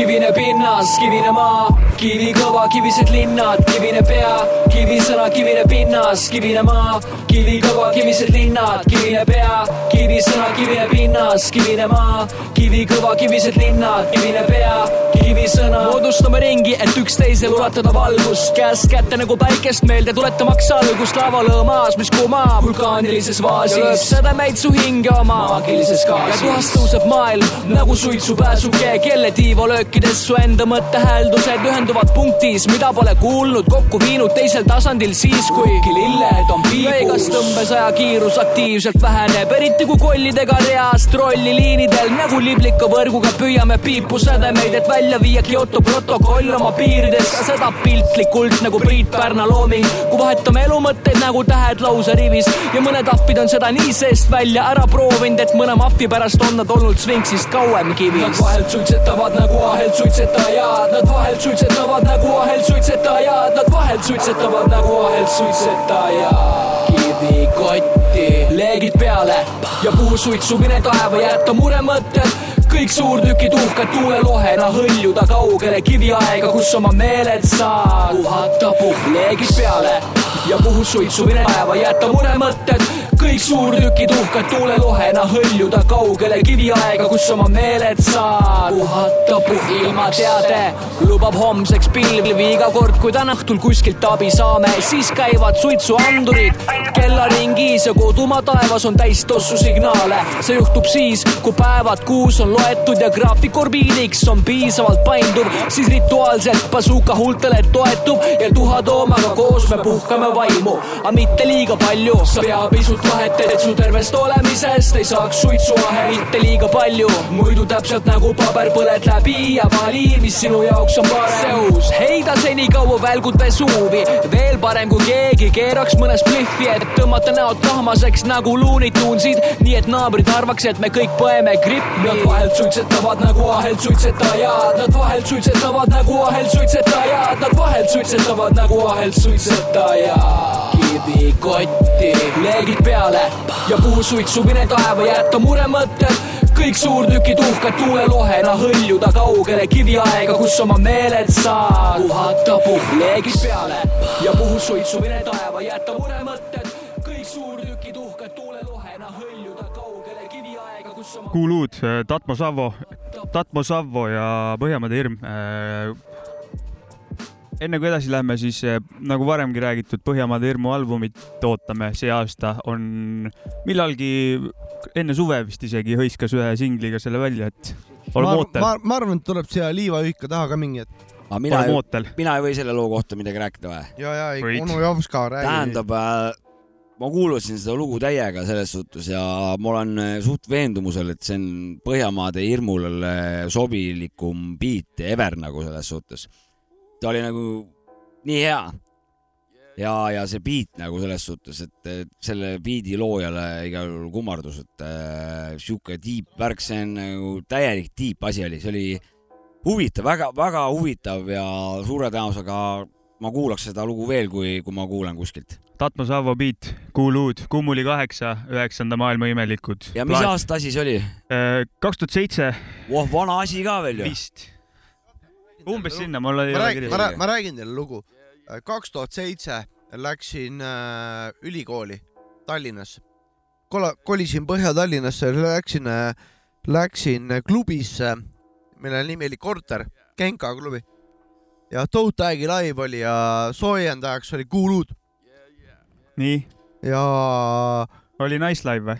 Speaker 14: Kivine pinnas, kivine maa, kivi kõva, kivised linnad, kivine pea, kivisõna, kivine pinnas, kivine maa, kivi kõva, kivised linnad, kivine pea, kivisõna, kivine pinnas, kivine maa, kivi kõva, kivised linnad, kivine pea, kivisõna. moodustame ringi, et üksteisele ulatada valgust, käest kätte nagu päikest meelde tuletamaks algust lavalõõmas, mis kumab vulkaanilises vaasis. lööb sädemeid su hinge oma maagilises gaasis. ja tuhast tõuseb maailm nagu suitsupääsuke, kelle tiivalöökides su enda mõttehääldused ühenduvad punktis, mida pole kuulnud, kokku viinud teisel tasandil siis, kui lilled on piibus. lõigas tõmbesaja kiirus aktiivselt väheneb, eriti kui kollidega reast rolliliinidel nagu liblikavõrguga püüame piipu sädemeid, et välja viia Kyoto protokoll oma piirides, ka seda piltlikult nagu Priit Pärna looming, kui vahetame elumõtteid nagu tähed lauserivis ja mõned ahvid on seda nii seest välja ära proovinud, et mõne mahvi pärast on nad olnud Sfinksist kauem kivis. Nad vahelt suitsetavad nagu ahel suitsetajad, nad vahelt suitsetavad nagu ahel suitsetajad, nad vahelt suitsetavad nagu ahel suitsetajad. kivikotti leegid peale ja puusuitsu mine taeva, jäta muremõtted kõik suurtükid uhked tuulelohena hõljuda kaugele kiviaega, kus oma meeled saad puhata puhleegid peale ja puhusuitsu mine taeva, jäta muremõtted kõik suurtükid uhked tuulelohena hõljuda kaugele kiviaega, kus oma meeled saad. Puhata puh- ilmateade lubab homseks pilvi iga kord, kui täna õhtul kuskilt abi saame, siis käivad suitsuandurid kellaringis ja kodumaa taevas on täis tossu signaale. see juhtub siis, kui päevad kuus on loetud ja graafikorbiidiks on piisavalt painduv, siis rituaalselt basuuka huultele toetub ja tuhatoomaga koos me puhkame vaimu, aga mitte liiga palju. sa pea pisut vaheted, et su tervest olemisest ei saaks suitsuahe mitte liiga palju, muidu täpselt nagu paber põled läbi ja vali, mis sinu jaoks on parem. seos, heida senikaua välgud Vesuvi, veel parem kui keegi keeraks mõne splihvi, et tõmmata näod kahmaseks nagu Looney Tunesid, nii et naabrid arvaks, et me kõik põeme grippi. Nad vahelt suitsetavad nagu ahelt suitsetajad, nad vahelt suitsetavad nagu ahelt suitsetajad, nad vahelt suitsetavad nagu ahelt suitsetajad. Kivikotti, leegid peale ja puusuitsu mine taeva jätta muremõtted kõik suurtükid uhked tuulelohena hõljuda kaugele kiviaega, kus oma meeled saad. Puhata puhleegid peale ja puhusuitsu mine taeva, jäta muremõtted, kõik suurtükid uhked tuulelohena hõljuda kaugele kiviaega, kus oma
Speaker 2: kuuluud Tatmo Savvo, Tatmo Savvo ja Põhjamaade hirm äh, enne kui edasi läheme, siis eh, nagu varemgi räägitud, Põhjamaade hirmu albumit ootame see aasta on millalgi enne suve vist isegi hõiskas ühe singliga selle välja, et oleme ootel.
Speaker 1: ma, arvan, et tuleb siia liivaühika taha ka mingi hetk.
Speaker 3: aga mina ei, mina ei või selle loo kohta midagi rääkida või?
Speaker 1: ja, ja, onu Jovska räägi.
Speaker 3: tähendab äh, ma kuulasin seda lugu täiega selles suhtes ja ma olen äh, suht veendumusel, et see on Põhjamaade hirmule sobilikum beat ever nagu selles suhtes ta oli nagu nii hea. ja, ja see beat nagu selles suhtes, et selle beat'i loojale igal juhul kummardus, et äh, sihuke deep värk, see on nagu täielik deep asi oli, see oli huvitav väga,, väga-väga huvitav ja suure tõenäosusega ma kuulaks seda lugu veel, kui, kui ma kuulan kuskilt.
Speaker 2: Tatmo Savvo beat, Cool Ud, Kummuli kaheksa, üheksanda maailma imelikud.
Speaker 3: ja mis Plaat. aasta asi see oli?
Speaker 2: Äh, kaks tuhat seitse.
Speaker 3: voh, vana asi ka veel ju.
Speaker 2: vist umbes sinna, mul ei
Speaker 1: ole kirjas. ma, ma räägin teile lugu. kaks tuhat seitse läksin äh, ülikooli Tallinnasse. kolisin Põhja-Tallinnasse, läksin äh,, läksin klubisse, mille nimi oli Korter, Genka klubi. ja Toe Tag'i live oli ja soojendajaks oli Cool Ud.
Speaker 2: nii?
Speaker 1: ja.
Speaker 2: oli Nice live või?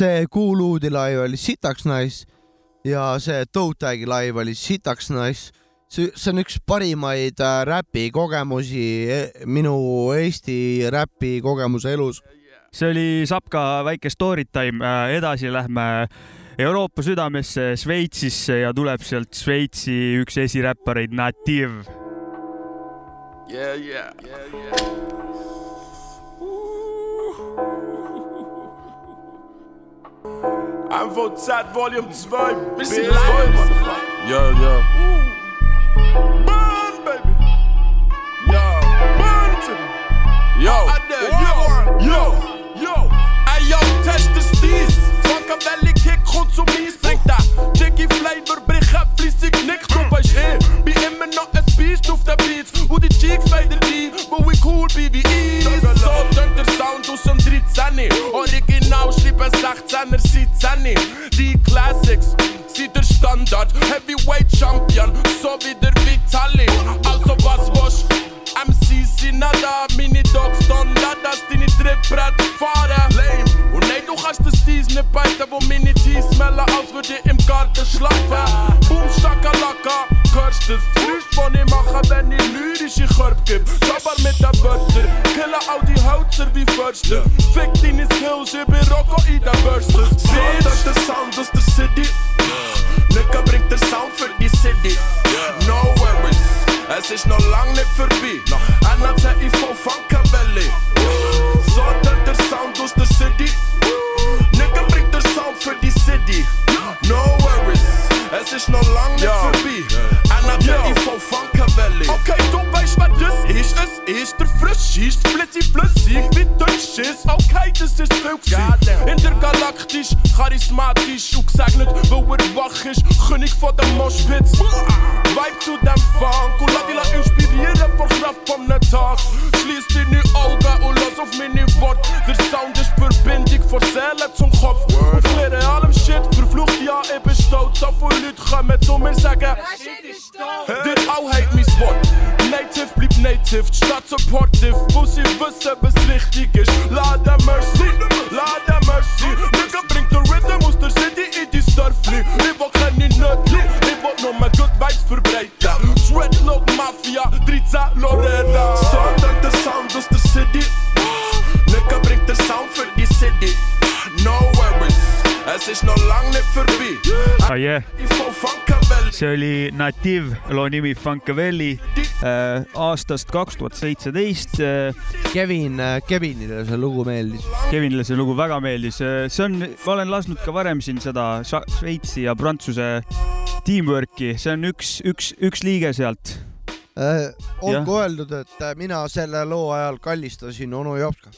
Speaker 1: see Cool Ud'i live oli sitaks nice ja see Toe Tag'i live oli sitaks nice. see, see on üks parimaid äh, räpikogemusi e, minu Eesti räpi kogemuse elus.
Speaker 2: see oli Sapka väike story time, äh, edasi lähme Euroopa südamesse, Šveitsisse ja tuleb sealt Šveitsi üks esiräppareid, Nativ.
Speaker 15: Yeah, yeah, yeah, yeah. Einfach Zeit Volume 2. Bisschen live. Ja, ja. Burn, baby. Ja, burn to them. Yo, yo, yo, yo. Ey, yo, test es dies. Zwangkapelle Kick, rund zu mies. Bringt da Jiggy Flavor, brich ab, fließig nicht. Du weißt eh, wie immer noch ein Beast auf der Beats. Und die Cheeks weiter die, wo we cool wie wie ich. So tönt der Sound aus dem 13. Original schreiben 16er seit 10. Die Classics sind der Standard. Heavyweight Champion, so wie der Vitali. Also was was MCs sind da, meine Dogs dann da, dass deine Trittbrett fahren. Lame. Und nein, du kannst das Tees nicht beiten, wo meine Tees smellen, als ich im Garten schlafen. Boom, Stakalaka, hörst das Geräusch, das ich mache, wenn ich lyrische Körper gebe. Sabber mit den killen all die Hölzer wie Förster. Fick deine Skills, ich bin Rocco in den Verses. Bitch, der Sound aus der City. Nigga bringt der Sound für die City. No worries. Es ist noch lang nicht vorbei. NATIV Funkabelli. So tönt der Sound aus der City. Nigga bringt der Sound für die City. No worries. Es ist noch lang nicht vorbei. NATIV Funkabelli. Okay, du das ist. Es ist der Frischist, flitzy flüssig wie Deutsch ist. Okay, das ist viel. Intergalaktisch, charismatisch und gesegnet, weil er wach ist. König von der Moschpitz. Vibe zu dem Funk und lass dich inspirieren von Kraft vom Tag. Schließ deine Augen und lass auf meine Worte. Der Sound ist Verbindung von Seele zum Kopf. Für allem Shit, verflucht ja, ich bin stolz. Viele Leute kommen zu mir sagen, Dit ou heit mi Wort Native blieb native Stadt supportive. Busi wisse bis richtig is. Lade Mercy lade Mercy. Nigga bringt de Rhythm aus der City in die Surfli Ich wo keine Nötli Ich wo nur mehr Good Vibes verbreiten Dreadlock Mafia 13 Lorena So dank der Sound aus der City Nigga bringt der Sound für die City. No worries Es ist noch lang nicht vorbei Ah
Speaker 2: oh, yeah see oli Native, loo nimi Funkavelli äh, aastast kaks tuhat seitseteist.
Speaker 1: Kevin, Kevinile see lugu meeldis.
Speaker 2: Kevinile see lugu väga meeldis, see on, ma olen lasknud ka varem siin seda Šveitsi ja Prantsuse teamwork'i, see on üks, üks, üks liige sealt
Speaker 1: äh,. olgu öeldud, et mina selle loo ajal kallistasin onu Jopska.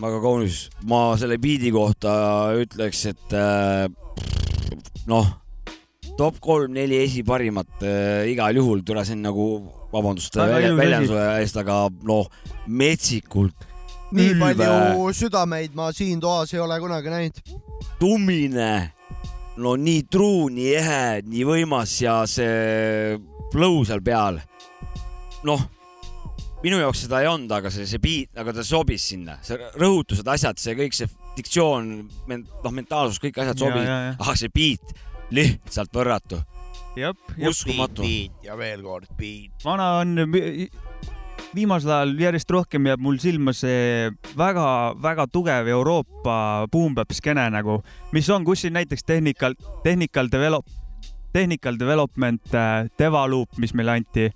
Speaker 3: väga kaunis, ma selle biidi kohta ütleks, et äh, noh, top kolm-neli esiparimat äh, igal juhul, tule see on nagu, vabandust väljenduse eest, aga noh, metsikult.
Speaker 1: nii palju südameid ma siin toas ei ole kunagi näinud.
Speaker 3: tummine, no nii truu, nii ehe, nii võimas ja see flow seal peal. noh, minu jaoks seda ei olnud, aga see, see beat, aga ta sobis sinna, see rõhutused, asjad, see kõik see diktsioon, noh, mentaalsus, kõik asjad sobisid, aga see beat lihtsalt võrratu. uskumatu.
Speaker 1: ja veel kord beat.
Speaker 2: vana on, viimasel ajal järjest rohkem jääb mul silma see väga-väga tugev Euroopa boom-bap skeene nagu, mis on, kus siin näiteks Technical, Technical Develop, Technical Development, äh, Devaloop, mis meile anti.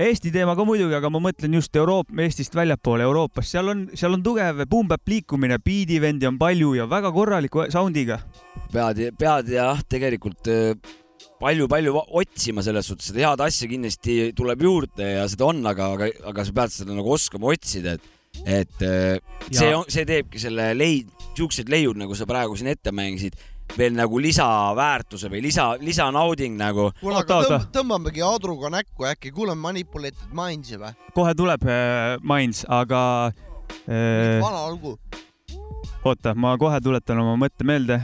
Speaker 3: Äh,
Speaker 2: Eesti teema ka muidugi, aga ma mõtlen just Euroopa, Eestist väljapoole Euroopas, seal on, seal on tugev boom-bap liikumine, biidivendi on palju ja väga korraliku sound'iga.
Speaker 3: pead, pead jah, tegelikult palju-palju äh, otsima selles suhtes, seda head asja kindlasti tuleb juurde ja seda on, aga, aga, aga sa pead seda nagu oskama otsida, et et see, see teebki selle leid, siuksed leiud, nagu sa praegu siin ette mängisid veel nagu lisaväärtuse või lisa, lisanauding nagu.
Speaker 1: kuule, aga tõmb, tõmbamegi adruga näkku, äkki kuulame Manipulated Minds'i või?
Speaker 2: kohe tuleb äh, Minds, aga
Speaker 1: äh,. vana lugu.
Speaker 2: oota, ma kohe tuletan oma mõtte meelde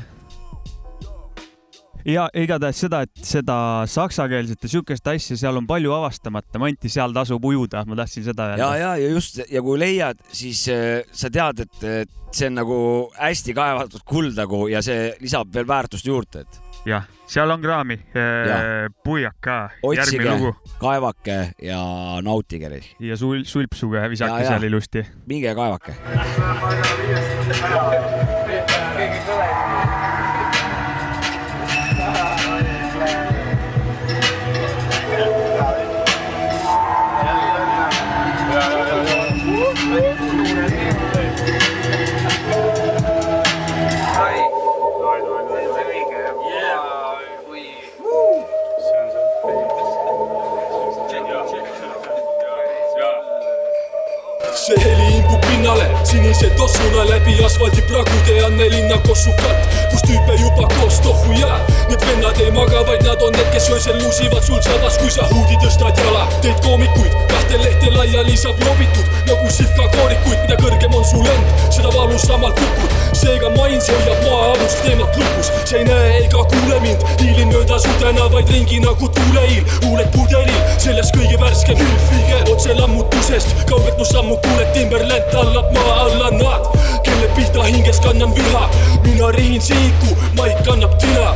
Speaker 2: ja igatahes seda, et seda saksakeelset ja siukest asja, seal on palju avastamata, Manti, seal tasub ujuda, ma tahtsin seda
Speaker 3: öelda. ja, ja, ja just ja kui leiad, siis äh, sa tead, et see on nagu hästi kaevatud kuld nagu ja see lisab veel väärtust juurde, et.
Speaker 2: jah, seal on kraami äh,, puiak ka.
Speaker 3: otsige, kaevake ja nautige.
Speaker 2: ja sul, sulpsuge, visake seal ilusti.
Speaker 3: minge kaevake.
Speaker 16: kossukkat, kus tyyppejä jupakat koos tohu jää. Need vennad ei maga, vaid nad on need, kes öösel lusivad sul sabas, kui sa huudi tõstad jala. Teid koomikuid kahte lehte laiali saab jobitud nagu sihka koorikuid, mida kõrgem on su lend, seda valusamalt kukud. seega mains hoiab maa-alust teemat lukus, sa ei näe ega kuule mind, hiilin mööda su tänavaid ringi nagu tuuleiil, huuled pudelil, selles kõige värskem hülfigel otse lammutusest, kaugelt mu sammu kuuled, Timberland tallab maa alla nad, kelle pihta hinges kannan viha. mina rihin sihiku, maik kannab tina.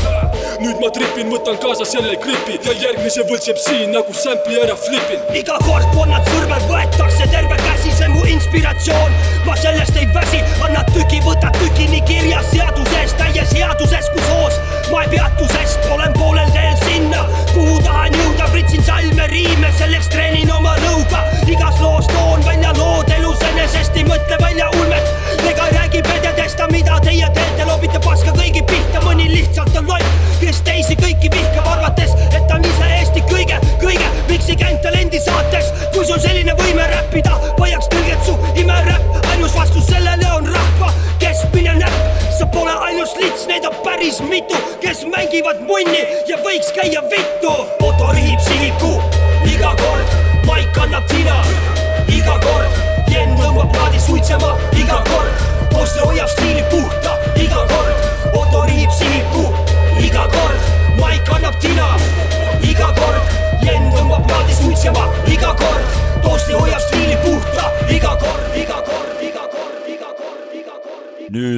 Speaker 16: nüüd ma tripin, võtan kaasa selle gripi ja järgmise võltseb siin nagu sample'i ära flipin.
Speaker 17: iga kord, kui nad sõrmed võetakse terve käsi, see mu inspiratsioon. ma sellest ei väsi, annad tüki, võtad tüki nii kirjas seaduses, täies headuses kui soos. Ma ei peatu, sest olen poolel teel sinna, kuhu tahan jõuda, pritsin salme, riime, selleks treenin oma lõuga. igas loos toon välja lood elus enesest, ei mõtle välja ulmet ega räägi pededest, mida teie teete, loobite paska kõigi pihta, mõni lihtsalt on loll, kes teisi kõiki vihkab, arvates, et ta on ise Eesti kõige, kõige Mixi Gang talendi saates. kui sul selline võime räppida, vajaks tõlget su imeräpp, ainus vastus sellele on rahva keskmine näpp. Sa pole ainus lits, neid on päris mitu, kes mängivad munni ja võiks käia vittu. Otto rihib sihiku iga kord, maik annab tina. Iga kord Jen tõmbab plaadi suitsema iga kord, Poste hoiab stiili puhta. Iga kord, Otto rihib sihiku iga kord, Maik annab tina. Iga kord,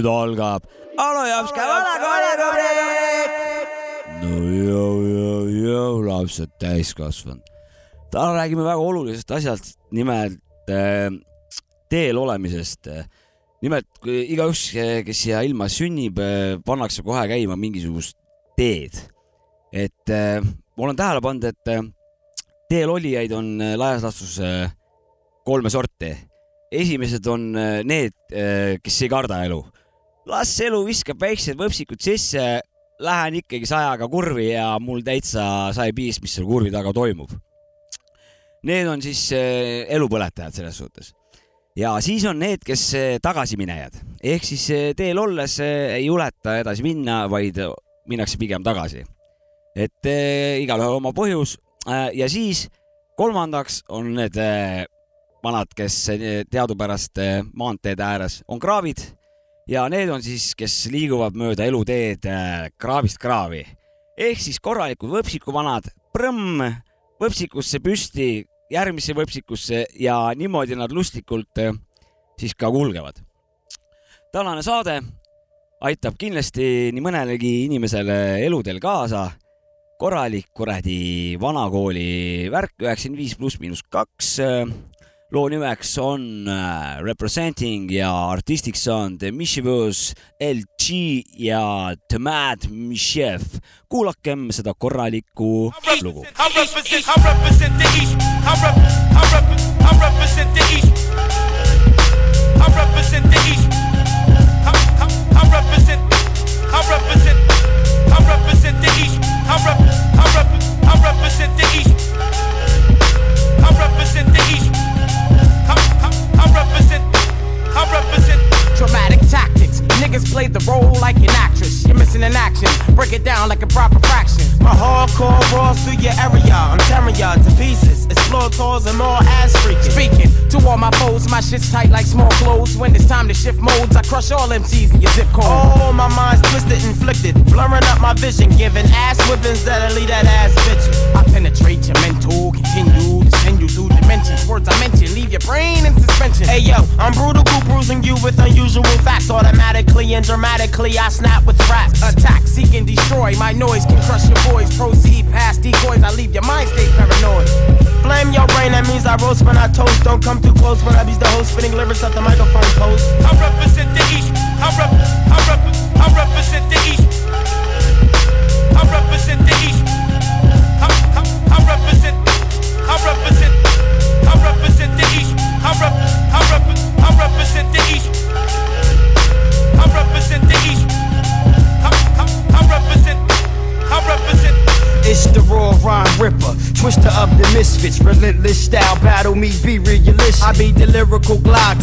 Speaker 3: nüüd algab Alo Jopska vanakooli rubriik. no jõu, jõu, jõu, lapsed täiskasvanud. täna räägime väga olulisest asjast, nimelt äh, teel olemisest nimelt igaüks, kes siia ilma sünnib, pannakse kohe käima mingisugust teed. et äh, ma olen tähele pannud, et äh, teel olijaid on äh, laias laastus äh, kolme sorti. esimesed on äh, need, äh, kes ei karda elu. Las elu viskab väiksed võpsikud sisse, lähen ikkagi sajaga kurvi ja mul täitsa sai piis, mis seal kurvi taga toimub. Need on siis äh, elupõletajad selles suhtes ja siis on need, kes äh, tagasiminejad ehk siis äh, teel olles ei juleta edasi minna, vaid minnakse pigem tagasi. et igalühel oma põhjus ja siis kolmandaks on need vanad, kes teadupärast maanteede ääres on kraavid ja need on siis, kes liiguvad mööda eluteed äh, kraavist kraavi ehk siis korralikud võpsikuvanad, prõmm võpsikusse püsti, järgmisse võpsikusse ja niimoodi nad lustlikult äh, siis ka kulgevad. tänane saade aitab kindlasti nii mõnelegi inimesele eludel kaasa. korralik kuradi vanakooli värk, üheksakümmend viis pluss miinus kaks. Loo nimeks on äh, Representing ja artistiks on The Mischievous LG ja The Mad Michiev. kuulakem seda korralikku lugu.
Speaker 18: I represent, the East.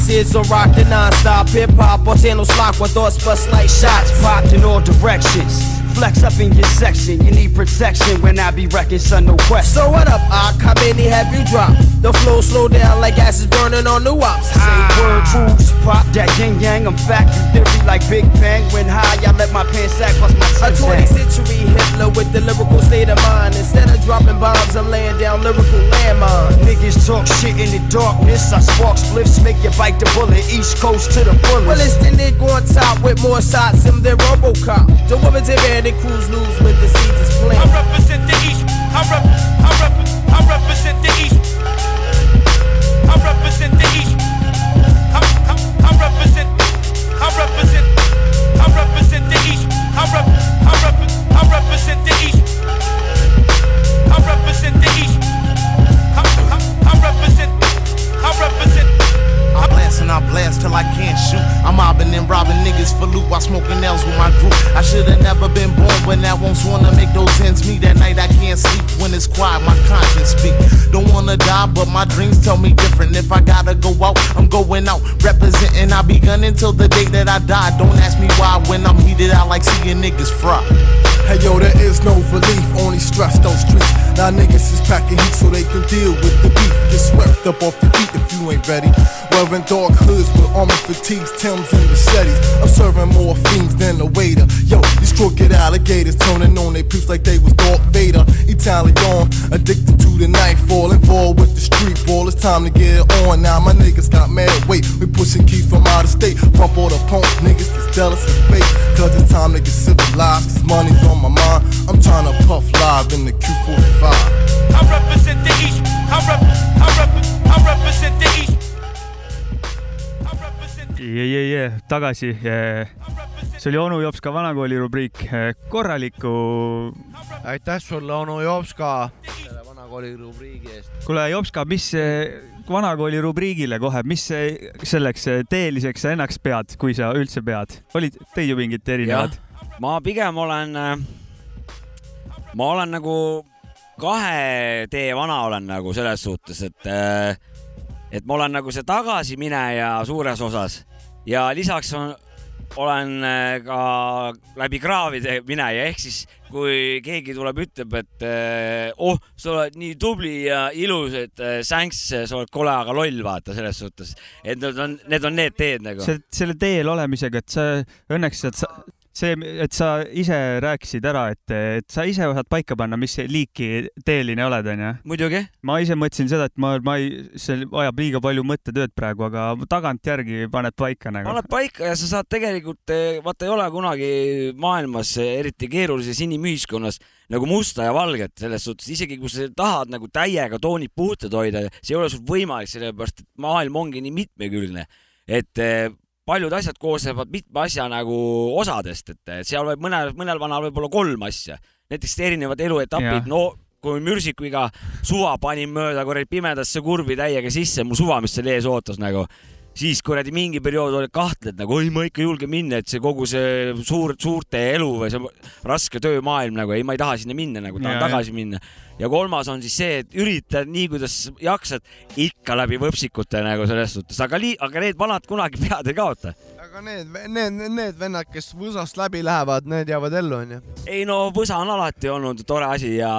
Speaker 19: Is on rock the non-stop hip hop, or no slack with thoughts bust like shots popped in all directions. Flex up in your section, you need protection when I be wrecking, son, no question.
Speaker 20: So what up, Ock? How many have you dropped? The flow slow down like gas is burning on the wops.
Speaker 19: Say ah. word rules, pop that yin yang. I'm factory theory like Big Bang. When high, I let my pants sack plus my
Speaker 20: A
Speaker 19: suntan.
Speaker 20: 20th century Hitler with the lyrical state of mind. Instead of dropping bombs, I'm laying down lyrical landmines.
Speaker 19: Niggas talk shit in the darkness. I spark spliffs, make you bite the bullet. East Coast to the fullest.
Speaker 20: Well, it's the nigga on top with more shots than the Robocop. The women's in band and crews lose when the seeds is
Speaker 18: I represent the East. I rep, I rep, I represent the East. I represent the East. I, I, I represent, I represent, I represent the East. I rep, I rep, I represent the East. I represent the East. I, I, I represent, I represent.
Speaker 21: I blast and I blast till I can't shoot. I'm mobbing and robbing niggas for loot while smoking L's with my group. I should've never been born when I once wanna make those ends meet. That night I can't sleep when it's quiet, my conscience speak. Don't wanna die, but my dreams tell me different. If I gotta go out, I'm going out. Representing, I be gunning till the day that I die. Don't ask me why when I'm heated, I like seeing niggas fry.
Speaker 22: Hey yo, there is no relief, only stress those streets. Now niggas is packing heat so they can deal with the beef. Get swept up off your feet if you ain't ready. Wearing dark hoods with armor fatigues, Timbs and machetes. I'm serving more fiends than a waiter. Yo, these crooked alligators turning on their peeps like they was Darth Vader. Italian, addicted to the nightfall, involved with the street ball. It's time to get on now. My niggas got mad weight. We pushing keys from out of state. Pump all the punk niggas that's jealous and fake. Cause it's time to get civilized. Cause money's on my mind. I'm trying to puff live in the Q45.
Speaker 18: I represent the East. I rep, I rep, I represent the East.
Speaker 2: Jee, jee, jee, tagasi. see oli onu Jopska vanakooli rubriik, korralikku.
Speaker 1: aitäh sulle, onu Jopska, selle vanakooli rubriigi eest.
Speaker 2: kuule, Jopska, mis vanakooli rubriigile kohe, mis selleks teeliseks sa ennast pead, kui sa üldse pead? olid teid ju mingid erinevad?
Speaker 3: ma pigem olen, ma olen nagu kahe tee vana olen nagu selles suhtes, et et ma olen nagu see tagasimineja suures osas ja lisaks on, olen äh, ka läbi kraavide mineja, ehk siis kui keegi tuleb, ütleb, et äh, oh, sa oled nii tubli ja ilus, et äh, sänks, sa oled kole, aga loll, vaata selles suhtes, et need on, need on need teed nagu.
Speaker 2: selle teel olemisega, et sa õnneks saad see, et sa ise rääkisid ära, et, et sa ise osad paika panna, mis liiki teeline oled, onju.
Speaker 3: muidugi.
Speaker 2: ma ise mõtlesin seda, et ma, ma ei, see vajab liiga palju mõttetööd praegu, aga tagantjärgi paned paika nagu.
Speaker 3: paned paika ja sa saad tegelikult, eh, vaata ei ole kunagi maailmas, eriti keerulises inimühiskonnas nagu musta ja valget selles suhtes, isegi kui sa tahad nagu täiega toonid puhtad hoida, see ei ole sul võimalik, sellepärast et maailm ongi nii mitmekülgne, et eh, paljud asjad koosnevad mitme asja nagu osadest, et seal võib mõnel, mõnel vanal võib-olla kolm asja, näiteks erinevad eluetapid, no kui mürsikuga suva panin mööda kuradi pimedasse kurvi täiega sisse, mu suva, mis seal ees ootas nagu siis kuradi mingi periood oli kahtled nagu, oi, ma ikka ei julge minna, et see kogu see suur, suurte elu või see raske töömaailm nagu, ei, ma ei taha sinna minna nagu, tahan ja, tagasi ja. minna. ja kolmas on siis see, et ürita nii, kuidas jaksad, ikka läbi võpsikute nagu selles suhtes, aga lii-, aga need vanad kunagi pead ei kaota.
Speaker 1: aga need, need, need vennad, kes võsast läbi lähevad, need jäävad ellu, onju?
Speaker 3: ei no võsa on alati olnud tore asi ja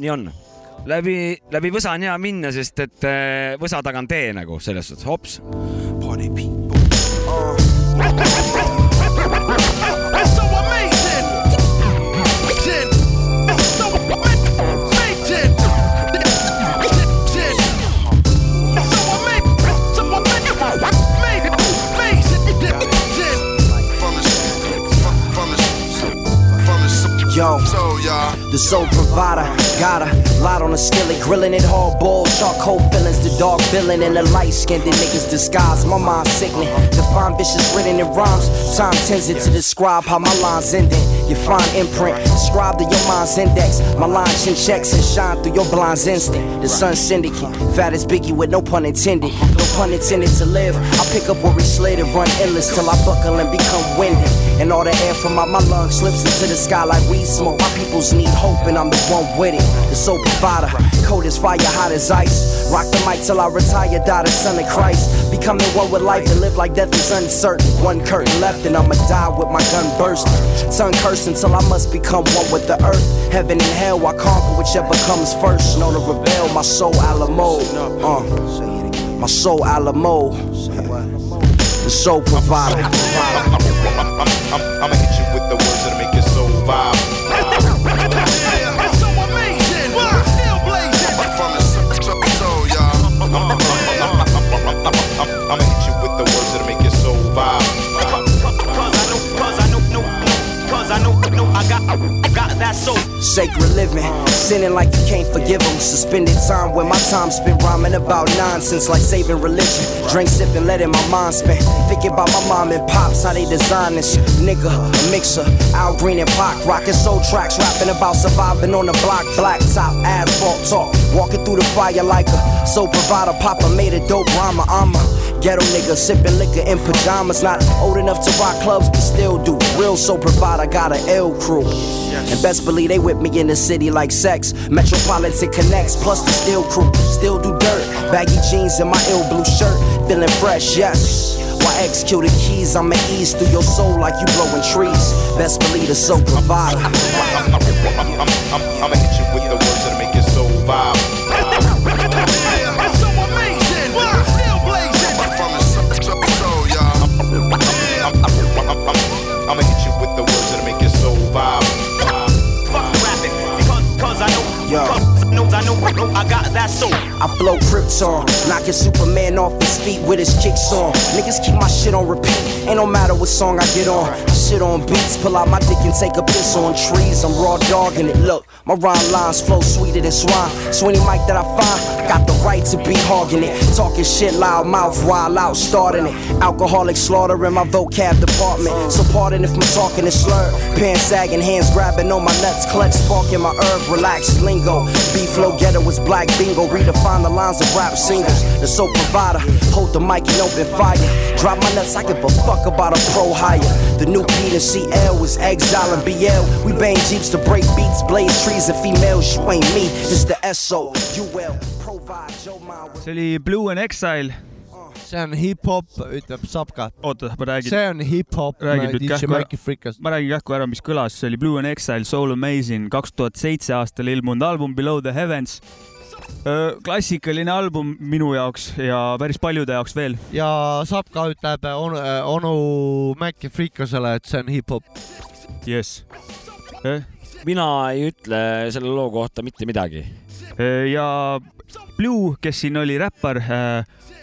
Speaker 3: nii on läbi, läbi võsa on hea minna, sest et äh, võsa taga on tee nagu selles suhtes, hops. Party people uh..
Speaker 23: the skillet, grilling it hard boiled, charcoal fillings, the dark villain and the light skinned niggas disguise. My mind sickening, define vicious written in rhymes. Time tends it to describe how my lines ending. You find imprint, scribe to your mind's index. My line chin checks and shine through your blind's instinct. The sun syndicate, fat as Biggie with no pun intended. No pun intended to live. I pick up where we slid and run endless till I buckle and become winded. And all the air from out my lungs slips into the sky like weed smoke. My peoples need hope, and I'm the one with it. The soul provider, cold as fire, hot as ice. Rock the mic till I retire, die the son of Christ. Becoming one with life and live like death is uncertain. One curtain left, and I'ma die with my gun bursting. Tongue cursing till I must become one with the earth. Heaven and hell, I conquer whichever comes first. Known to rebel, my soul Alamo. Uh, my soul Alamo the so provider. I'm, I'm, I'm, Sacred living, sinning like you can't forgive them. Suspended time where my time spent rhyming about nonsense like saving religion. Drink, sipping, letting my mind spin. Thinking about my mom and pops, how they design this. Nigga, a mixer, Al Green and Pac, rocking soul tracks, rapping about surviving on the block, black top, asphalt talk. Walking through the fire like a soul provider. Papa made a dope rhymer. I'm a ghetto nigga, sipping liquor in pajamas. Not old enough to rock clubs, but still do. Real soul provider, got an L crew. And best believe they with me in the city like sex. Metropolitan connects, plus the steel crew. Still do dirt. Baggy jeans and my ill blue shirt. Feeling fresh, yes. Why execute the keys? I'ma ease through your soul like you blowing trees. Best believe the soul provider.
Speaker 18: I'ma hit you with the words that'll make your soul vibe.
Speaker 23: No,
Speaker 24: I got
Speaker 23: I flow Krypton, knocking Superman off his feet with his kicks on. Niggas keep my shit on repeat. Ain't no matter what song I get on. I shit on beats, pull out my dick and take a piss on trees. I'm raw dogging it. Look, my rhyme lines flow sweeter than swine. So any mic that I find, I got the right to be hogging it. Talking shit loud mouth, wild out, starting it. Alcoholic slaughter in my vocab department. So pardon if my talking is slurred. Pants sagging, hands grabbing on my nuts, clutch sparking my herb, relaxed lingo. B flow getter was black bingo. Redefine the lines of rap singles. The soap provider, hold the mic and open fire. Drop my nuts, I give a fuck about a pro hire. The new Peter CL was Exile and BL. We bang jeeps to break beats, blaze trees and females. You ain't me, it's the SO. You will provide Joe Mile with
Speaker 2: see oli Blue and Exile.
Speaker 1: see on hip-hop, ütleb Sapka.
Speaker 2: oota, ma räägin.
Speaker 1: see on hip-hop,
Speaker 2: räägin nüüd
Speaker 1: DJ
Speaker 2: kähku
Speaker 1: Maci Freekas.
Speaker 2: ma räägin kähku ära, mis kõlas, see oli Blue and Exile Soul Amazing kaks tuhat seitse aastal ilmunud album Below the Heavens. Klassikaline album minu jaoks ja päris paljude jaoks veel.
Speaker 1: ja Sapka ütleb onu, onu Maci Freekasele, et see on hip-hop.
Speaker 2: jess.
Speaker 3: mina ei ütle selle loo kohta mitte midagi.
Speaker 2: ja Blue, kes siin oli räppar,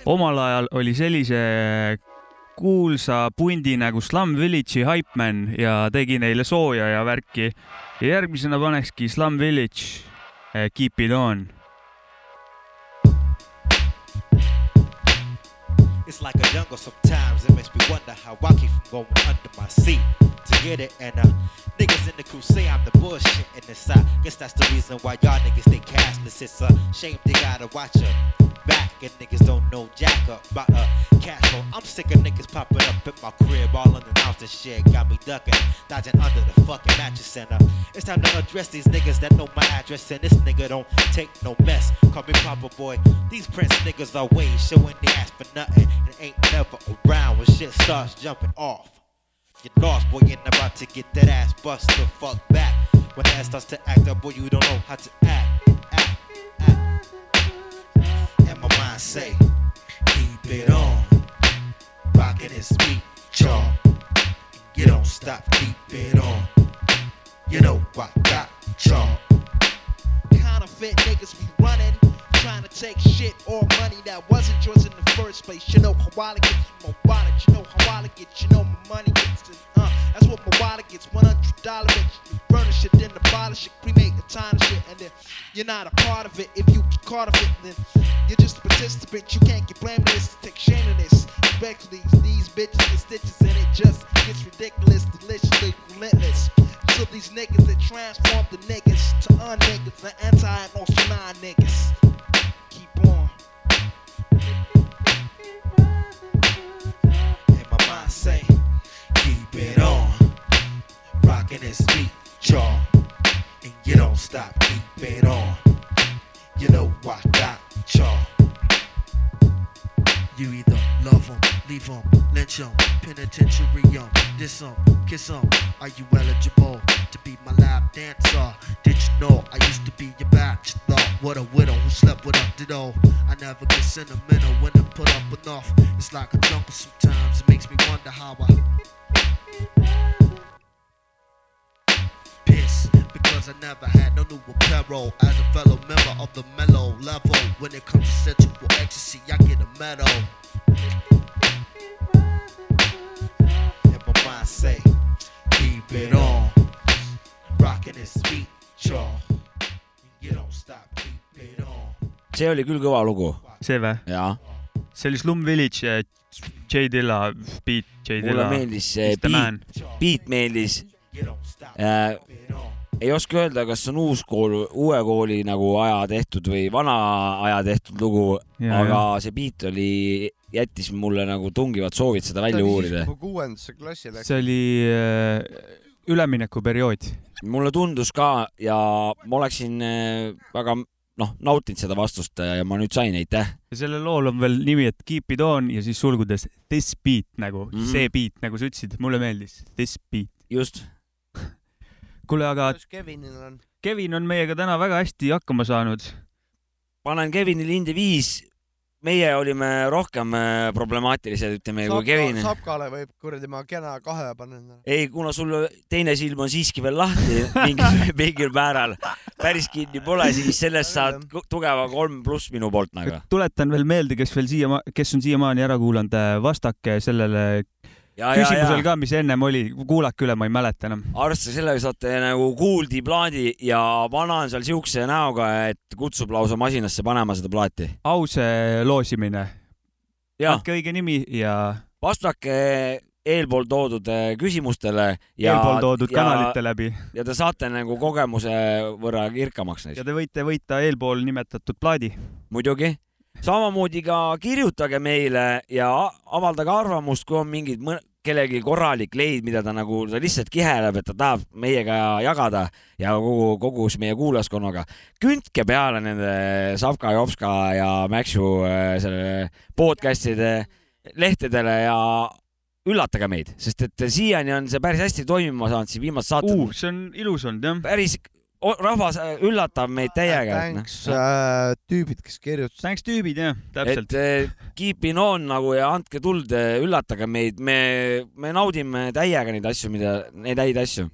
Speaker 2: omal ajal oli sellise kuulsa pundi nagu Slum Village'i Hype Man ja tegi neile sooja ja värki. ja järgmisena panekski Slum Village eh, Keep it on.
Speaker 25: It's like a jungle sometimes. It makes me wonder how I keep from going under my seat to get it. And uh, niggas in the crew say I'm the bullshit in this side. Guess that's the reason why y'all niggas stay cashless. It's a shame they gotta watch a back and niggas don't know jack up about a cash flow. I'm sick of niggas popping up at my crib all unannounced and shit. Got me ducking, dodging under the fucking mattress center. Uh, it's time to address these niggas that know my address and this nigga don't take no mess. Call me Papa Boy. These Prince niggas are way showing the ass for nothing and ain't never around when shit starts jumping off. Get lost, boy, ain't about to get that ass bust the fuck back. When the ass starts to act up, boy, you don't know how to act. Act, act. And my mind say, keep it on. Rockin' his beat, y'all. You don't stop, keep it on. You know I got y'all.
Speaker 21: Counterfeit niggas be running, trying to take shit or money that wasn't yours in the first place. You know how I get my wallet, you know how I get, you know my money gets to, uh, that's what my wallet gets, $100 bitch. You furnish it, then abolish it, cremate the time and shit, and then you're not a part of it. If you caught of it, then you're just a participant. You can't get blamed for this, take shame in this. Respectfully, these bitches get stitches, and it just gets ridiculous, deliciously relentless. To these niggas that transform the niggas to un-niggas, the anti and also non-niggas. Keep.
Speaker 25: And my mind say, keep it on. Rockin' his beat, y'all. And you don't stop,
Speaker 26: leave 'em, lynch 'em, penitentiary 'em, diss 'em, kiss 'em. Are you eligible to be my lap dancer? Did you know I used to be your bachelor? What a widow who slept with a ditto. I never get sentimental when I put up enough. It's like a jungle sometimes. It makes me wonder how I piss because I never had no new apparel as a fellow member of the mellow level. When it comes to sensual ecstasy, I get a medal.
Speaker 25: Keep it on. Rockin' his beat, y'all. You don't stop, keep it on.
Speaker 3: see oli küll kõva lugu.
Speaker 2: see või?
Speaker 3: jaa.
Speaker 2: see oli Slum Village, J Dilla, Beat, J
Speaker 3: mulle
Speaker 2: Dilla.
Speaker 3: meeldis see beat, beat meeldis äh,. ei oska öelda, kas see on uus kool, uue kooli nagu aja tehtud või vana aja tehtud lugu,
Speaker 2: Ja,
Speaker 3: aga see beat oli, jättis mulle nagu tungivad soovid seda välja uurida.
Speaker 1: kuuendasse klassi läks.
Speaker 2: see oli äh, üleminekuperiood.
Speaker 3: mulle tundus ka ja ma oleksin äh, väga noh, nautinud seda vastust ja ma nüüd sain, aitäh.
Speaker 2: ja sellel lool on veel nimi, et Keep it on ja siis sulgudes this beat nagu mm. -hmm. see beat, nagu sa ütlesid, mulle meeldis, this beat.
Speaker 3: just.
Speaker 2: kuule, aga
Speaker 1: kuidas Kevinil on?
Speaker 2: Kevin on meiega täna väga hästi hakkama saanud.
Speaker 3: panen Kevinile hinde viis. Meie olime rohkem äh, problemaatilised, ütleme, kui Kevin.
Speaker 1: Sapkale võib kuradi ma kena kahe panna.
Speaker 3: ei, kuna sul teine silm on siiski veel lahti mingil, mingil määral, päris kinni pole, siis sellest saad tugeva kolm pluss minu poolt nagu.
Speaker 2: tuletan veel meelde, kes veel siia, kes on siiamaani ära kuulanud, vastake sellele
Speaker 3: Ja, ja,
Speaker 2: küsimusele
Speaker 3: ja.
Speaker 2: ka, mis ennem oli, kuulake üle, ma ei mäleta enam.
Speaker 3: arvestades sellega saate nagu kuuldi plaadi ja vana on seal siukse näoga, et kutsub lausa masinasse panema seda plaati.
Speaker 2: aus äh, loosimine. Andke õige nimi ja
Speaker 3: vastake eelpool toodud eh, küsimustele ja
Speaker 2: eelpool toodud
Speaker 3: ja,
Speaker 2: kanalite läbi
Speaker 3: ja te saate nagu kogemuse võrra kirkamaks neist
Speaker 2: ja. te võite võita eelpool nimetatud plaadi.
Speaker 3: muidugi. Samamoodi ka kirjutage meile ja avaldage arvamust, kui on mingid kellelgi korralik leid, mida ta nagu ta lihtsalt kiheleb, et ta tahab meiega jagada ja kogu, kogu meie kuulajaskonnaga. kündke peale nende Savka, Jopska ja Maxu äh, selle podcast'ide lehtedele ja üllatage meid, sest et siiani on see päris hästi toimima saanud, siin viimased saated
Speaker 2: uh,. see on ilus olnud jah.
Speaker 3: päris, rahvas äh, üllatab meid täiega.
Speaker 1: Thanks äh, tüübid, kes kirjutasid.
Speaker 2: Thanks tüübid jah, täpselt.
Speaker 3: et eh, keep in on nagu ja andke tuld, üllatage meid, me, me naudime täiega neid asju, mida, neid häid asju.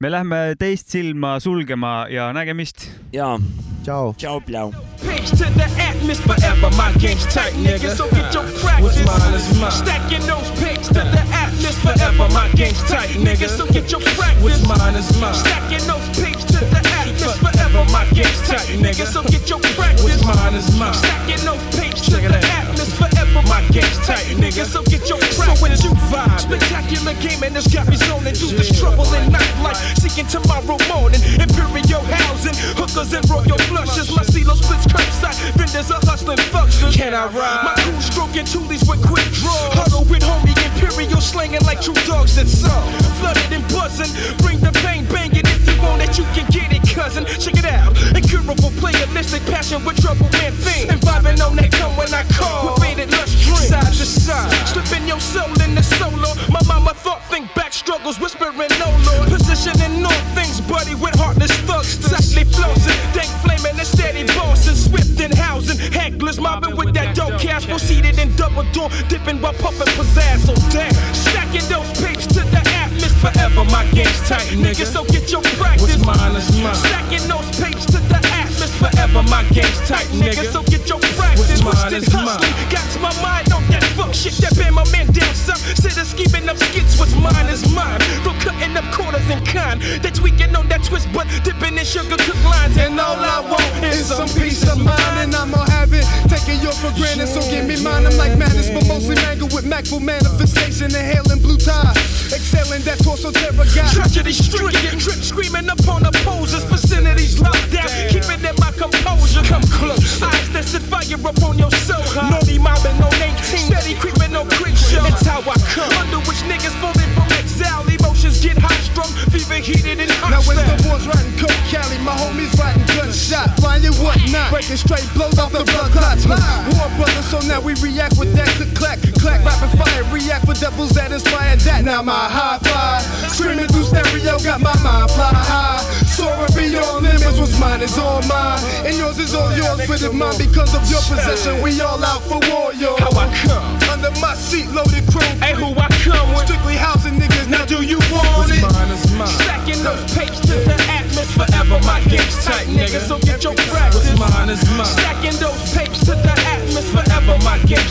Speaker 2: Me lähme teist silma sulgema ja nägemist.
Speaker 3: ja.
Speaker 1: tšau.
Speaker 3: tšau, pljau.
Speaker 24: Pigs to the atmos forever. My game's tight, nigga. So get your practice. Stacking those pigs to the atmos forever. My game's tight, nigga. So get your practice. What's mine is mine. Stacking those pigs to the atmos forever. My game's tight, nigga. So get your practice. What's mine is mine. Stacking those pigs to the atmos forever. My game's tight, nigga. So get your practice. So when you vibe, spectacular game and it's got me zoning through this trouble troubling nightlife. Seeking tomorrow morning, imperial housing, hookers and royal flushes. My CeeLo splits curbside, vendors are hustling fuckers. Can I ride? My crew stroking toolies with quick draw. Huddle with homie imperial slinging like true dogs that suck. Flooded and buzzing, bring the pain banging. If you want it, you can get it, cousin. Check it out. Incurable playalistic passion with trouble and things. And vibing on that come when I call. With faded lush dreams. Side to side, slipping your soul in the solo. My mama thought, think back struggles, whispering no lord. Positioning all things, buddy, with heartless thugs. Tightly flossing, dank flaming and steady bossing. Swift and housing, hecklers mobbing with that dope cash. Proceeded in double door, dipping while pumping pizzazz. So stacking those papes to the atmos forever. My game's tight, nigga. So get your practice. What's mine is mine. Stacking those papes to the atmos forever. My game's tight, nigga. So get your practice.
Speaker 16: What's mine is mine.
Speaker 24: got my mind on that fuck shit that been my man down south. Sit a scheming up skits, what's mine is mine. Though cutting up quarters in kind. They tweaking on that twist, but dipping in sugar cooked lines. And all I want is some peace of mind.
Speaker 27: And I'ma have it, taking yours for granted. So give me mine, I'm like madness, but mostly mangled with Mac for manifestation. Inhaling blue tide, exhaling that torso terror guy.
Speaker 24: Tragedy stricken, drip screaming upon opposers. Vicinities locked down, keeping in my composure. Come close, eyes that set fire upon your soul. Naughty mobbing on 18, steady creeping on quick show. It's how I come, under which niggas folded from. Emotions get hot strung, fever heated and hot.
Speaker 27: Now it's the boys riding coke Cali, my homies riding gunshot, flying whatnot, breaking straight blows off the blood clots. War brothers, so now we react with that click clack, clack, rapid fire, react for devils that inspire that. Now my high five, screaming through stereo, got my mind fly high, soaring beyond limits. What's mine is all mine, and yours is all yours. But if mine because of your possession, we all out for war, yo.
Speaker 24: How I come
Speaker 27: under my seat, loaded chrome.
Speaker 24: Hey, who I come with?
Speaker 27: Strictly housing niggas. Now do you want
Speaker 24: What's
Speaker 27: it?
Speaker 24: mine is mine. Stacking those papes to the atmos forever. My game's tight, nigga. So get your practice.
Speaker 16: What's mine is mine.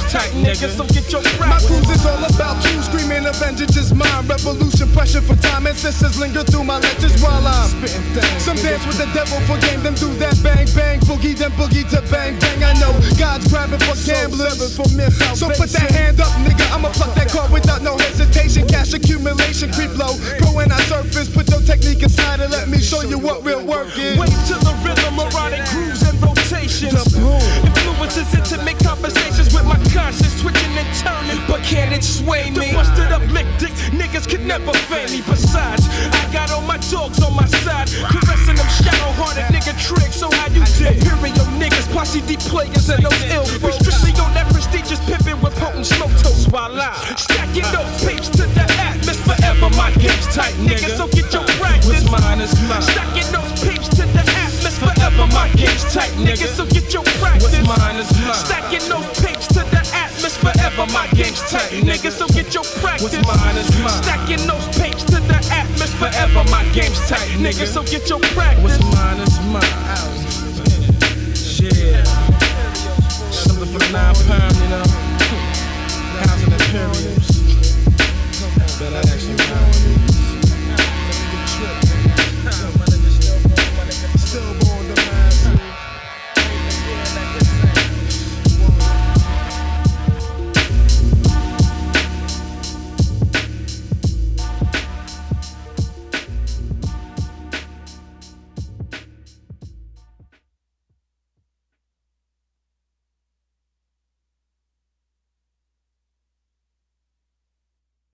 Speaker 24: Tight, nigga. So get your
Speaker 27: My cruise is all about two screaming of vengeance is mine. Revolution, pressure for time. Ancestors linger through my lectures while I'm spitting things. Some dance with the devil for game, them do that bang bang. Boogie, then boogie to bang bang. I know God's grabbing for gamblers. For so put that hand up, nigga. I'ma pluck that card without no hesitation. Cash accumulation, creep low. Pro and I surface. Put your technique aside and let me show you what real work is.
Speaker 24: Wave to the rhythm, erotic grooves and rotations. Influences intimate conversations with my conscience, twitching and turning. But can it sway me? The busted up lick dick niggas could never fade me. Besides, I got all my dogs on my side, caressing them shallow hearted nigga tricks. So how you did? Imperial niggas, posse D players, and those ill We strictly on that prestigious pimpin' with potent smoke while I stacking those papes to the atmos forever. My game's tight, nigga. So get your practice.
Speaker 16: What's mine is mine.
Speaker 24: Stacking those papes to the atmos forever. My game's tight, nigga, so get your practice.
Speaker 16: What's mine is mine.
Speaker 24: Stacking those papes to the atmosphere. Forever, my game's tight, nigga, so get your practice.
Speaker 16: What's mine is mine.
Speaker 24: Stacking those papes to the atmosphere. Forever, my game's tight, nigga, so get your practice.
Speaker 28: What's mine is mine. Yeah. Something for nine pound, you know. Housing and period.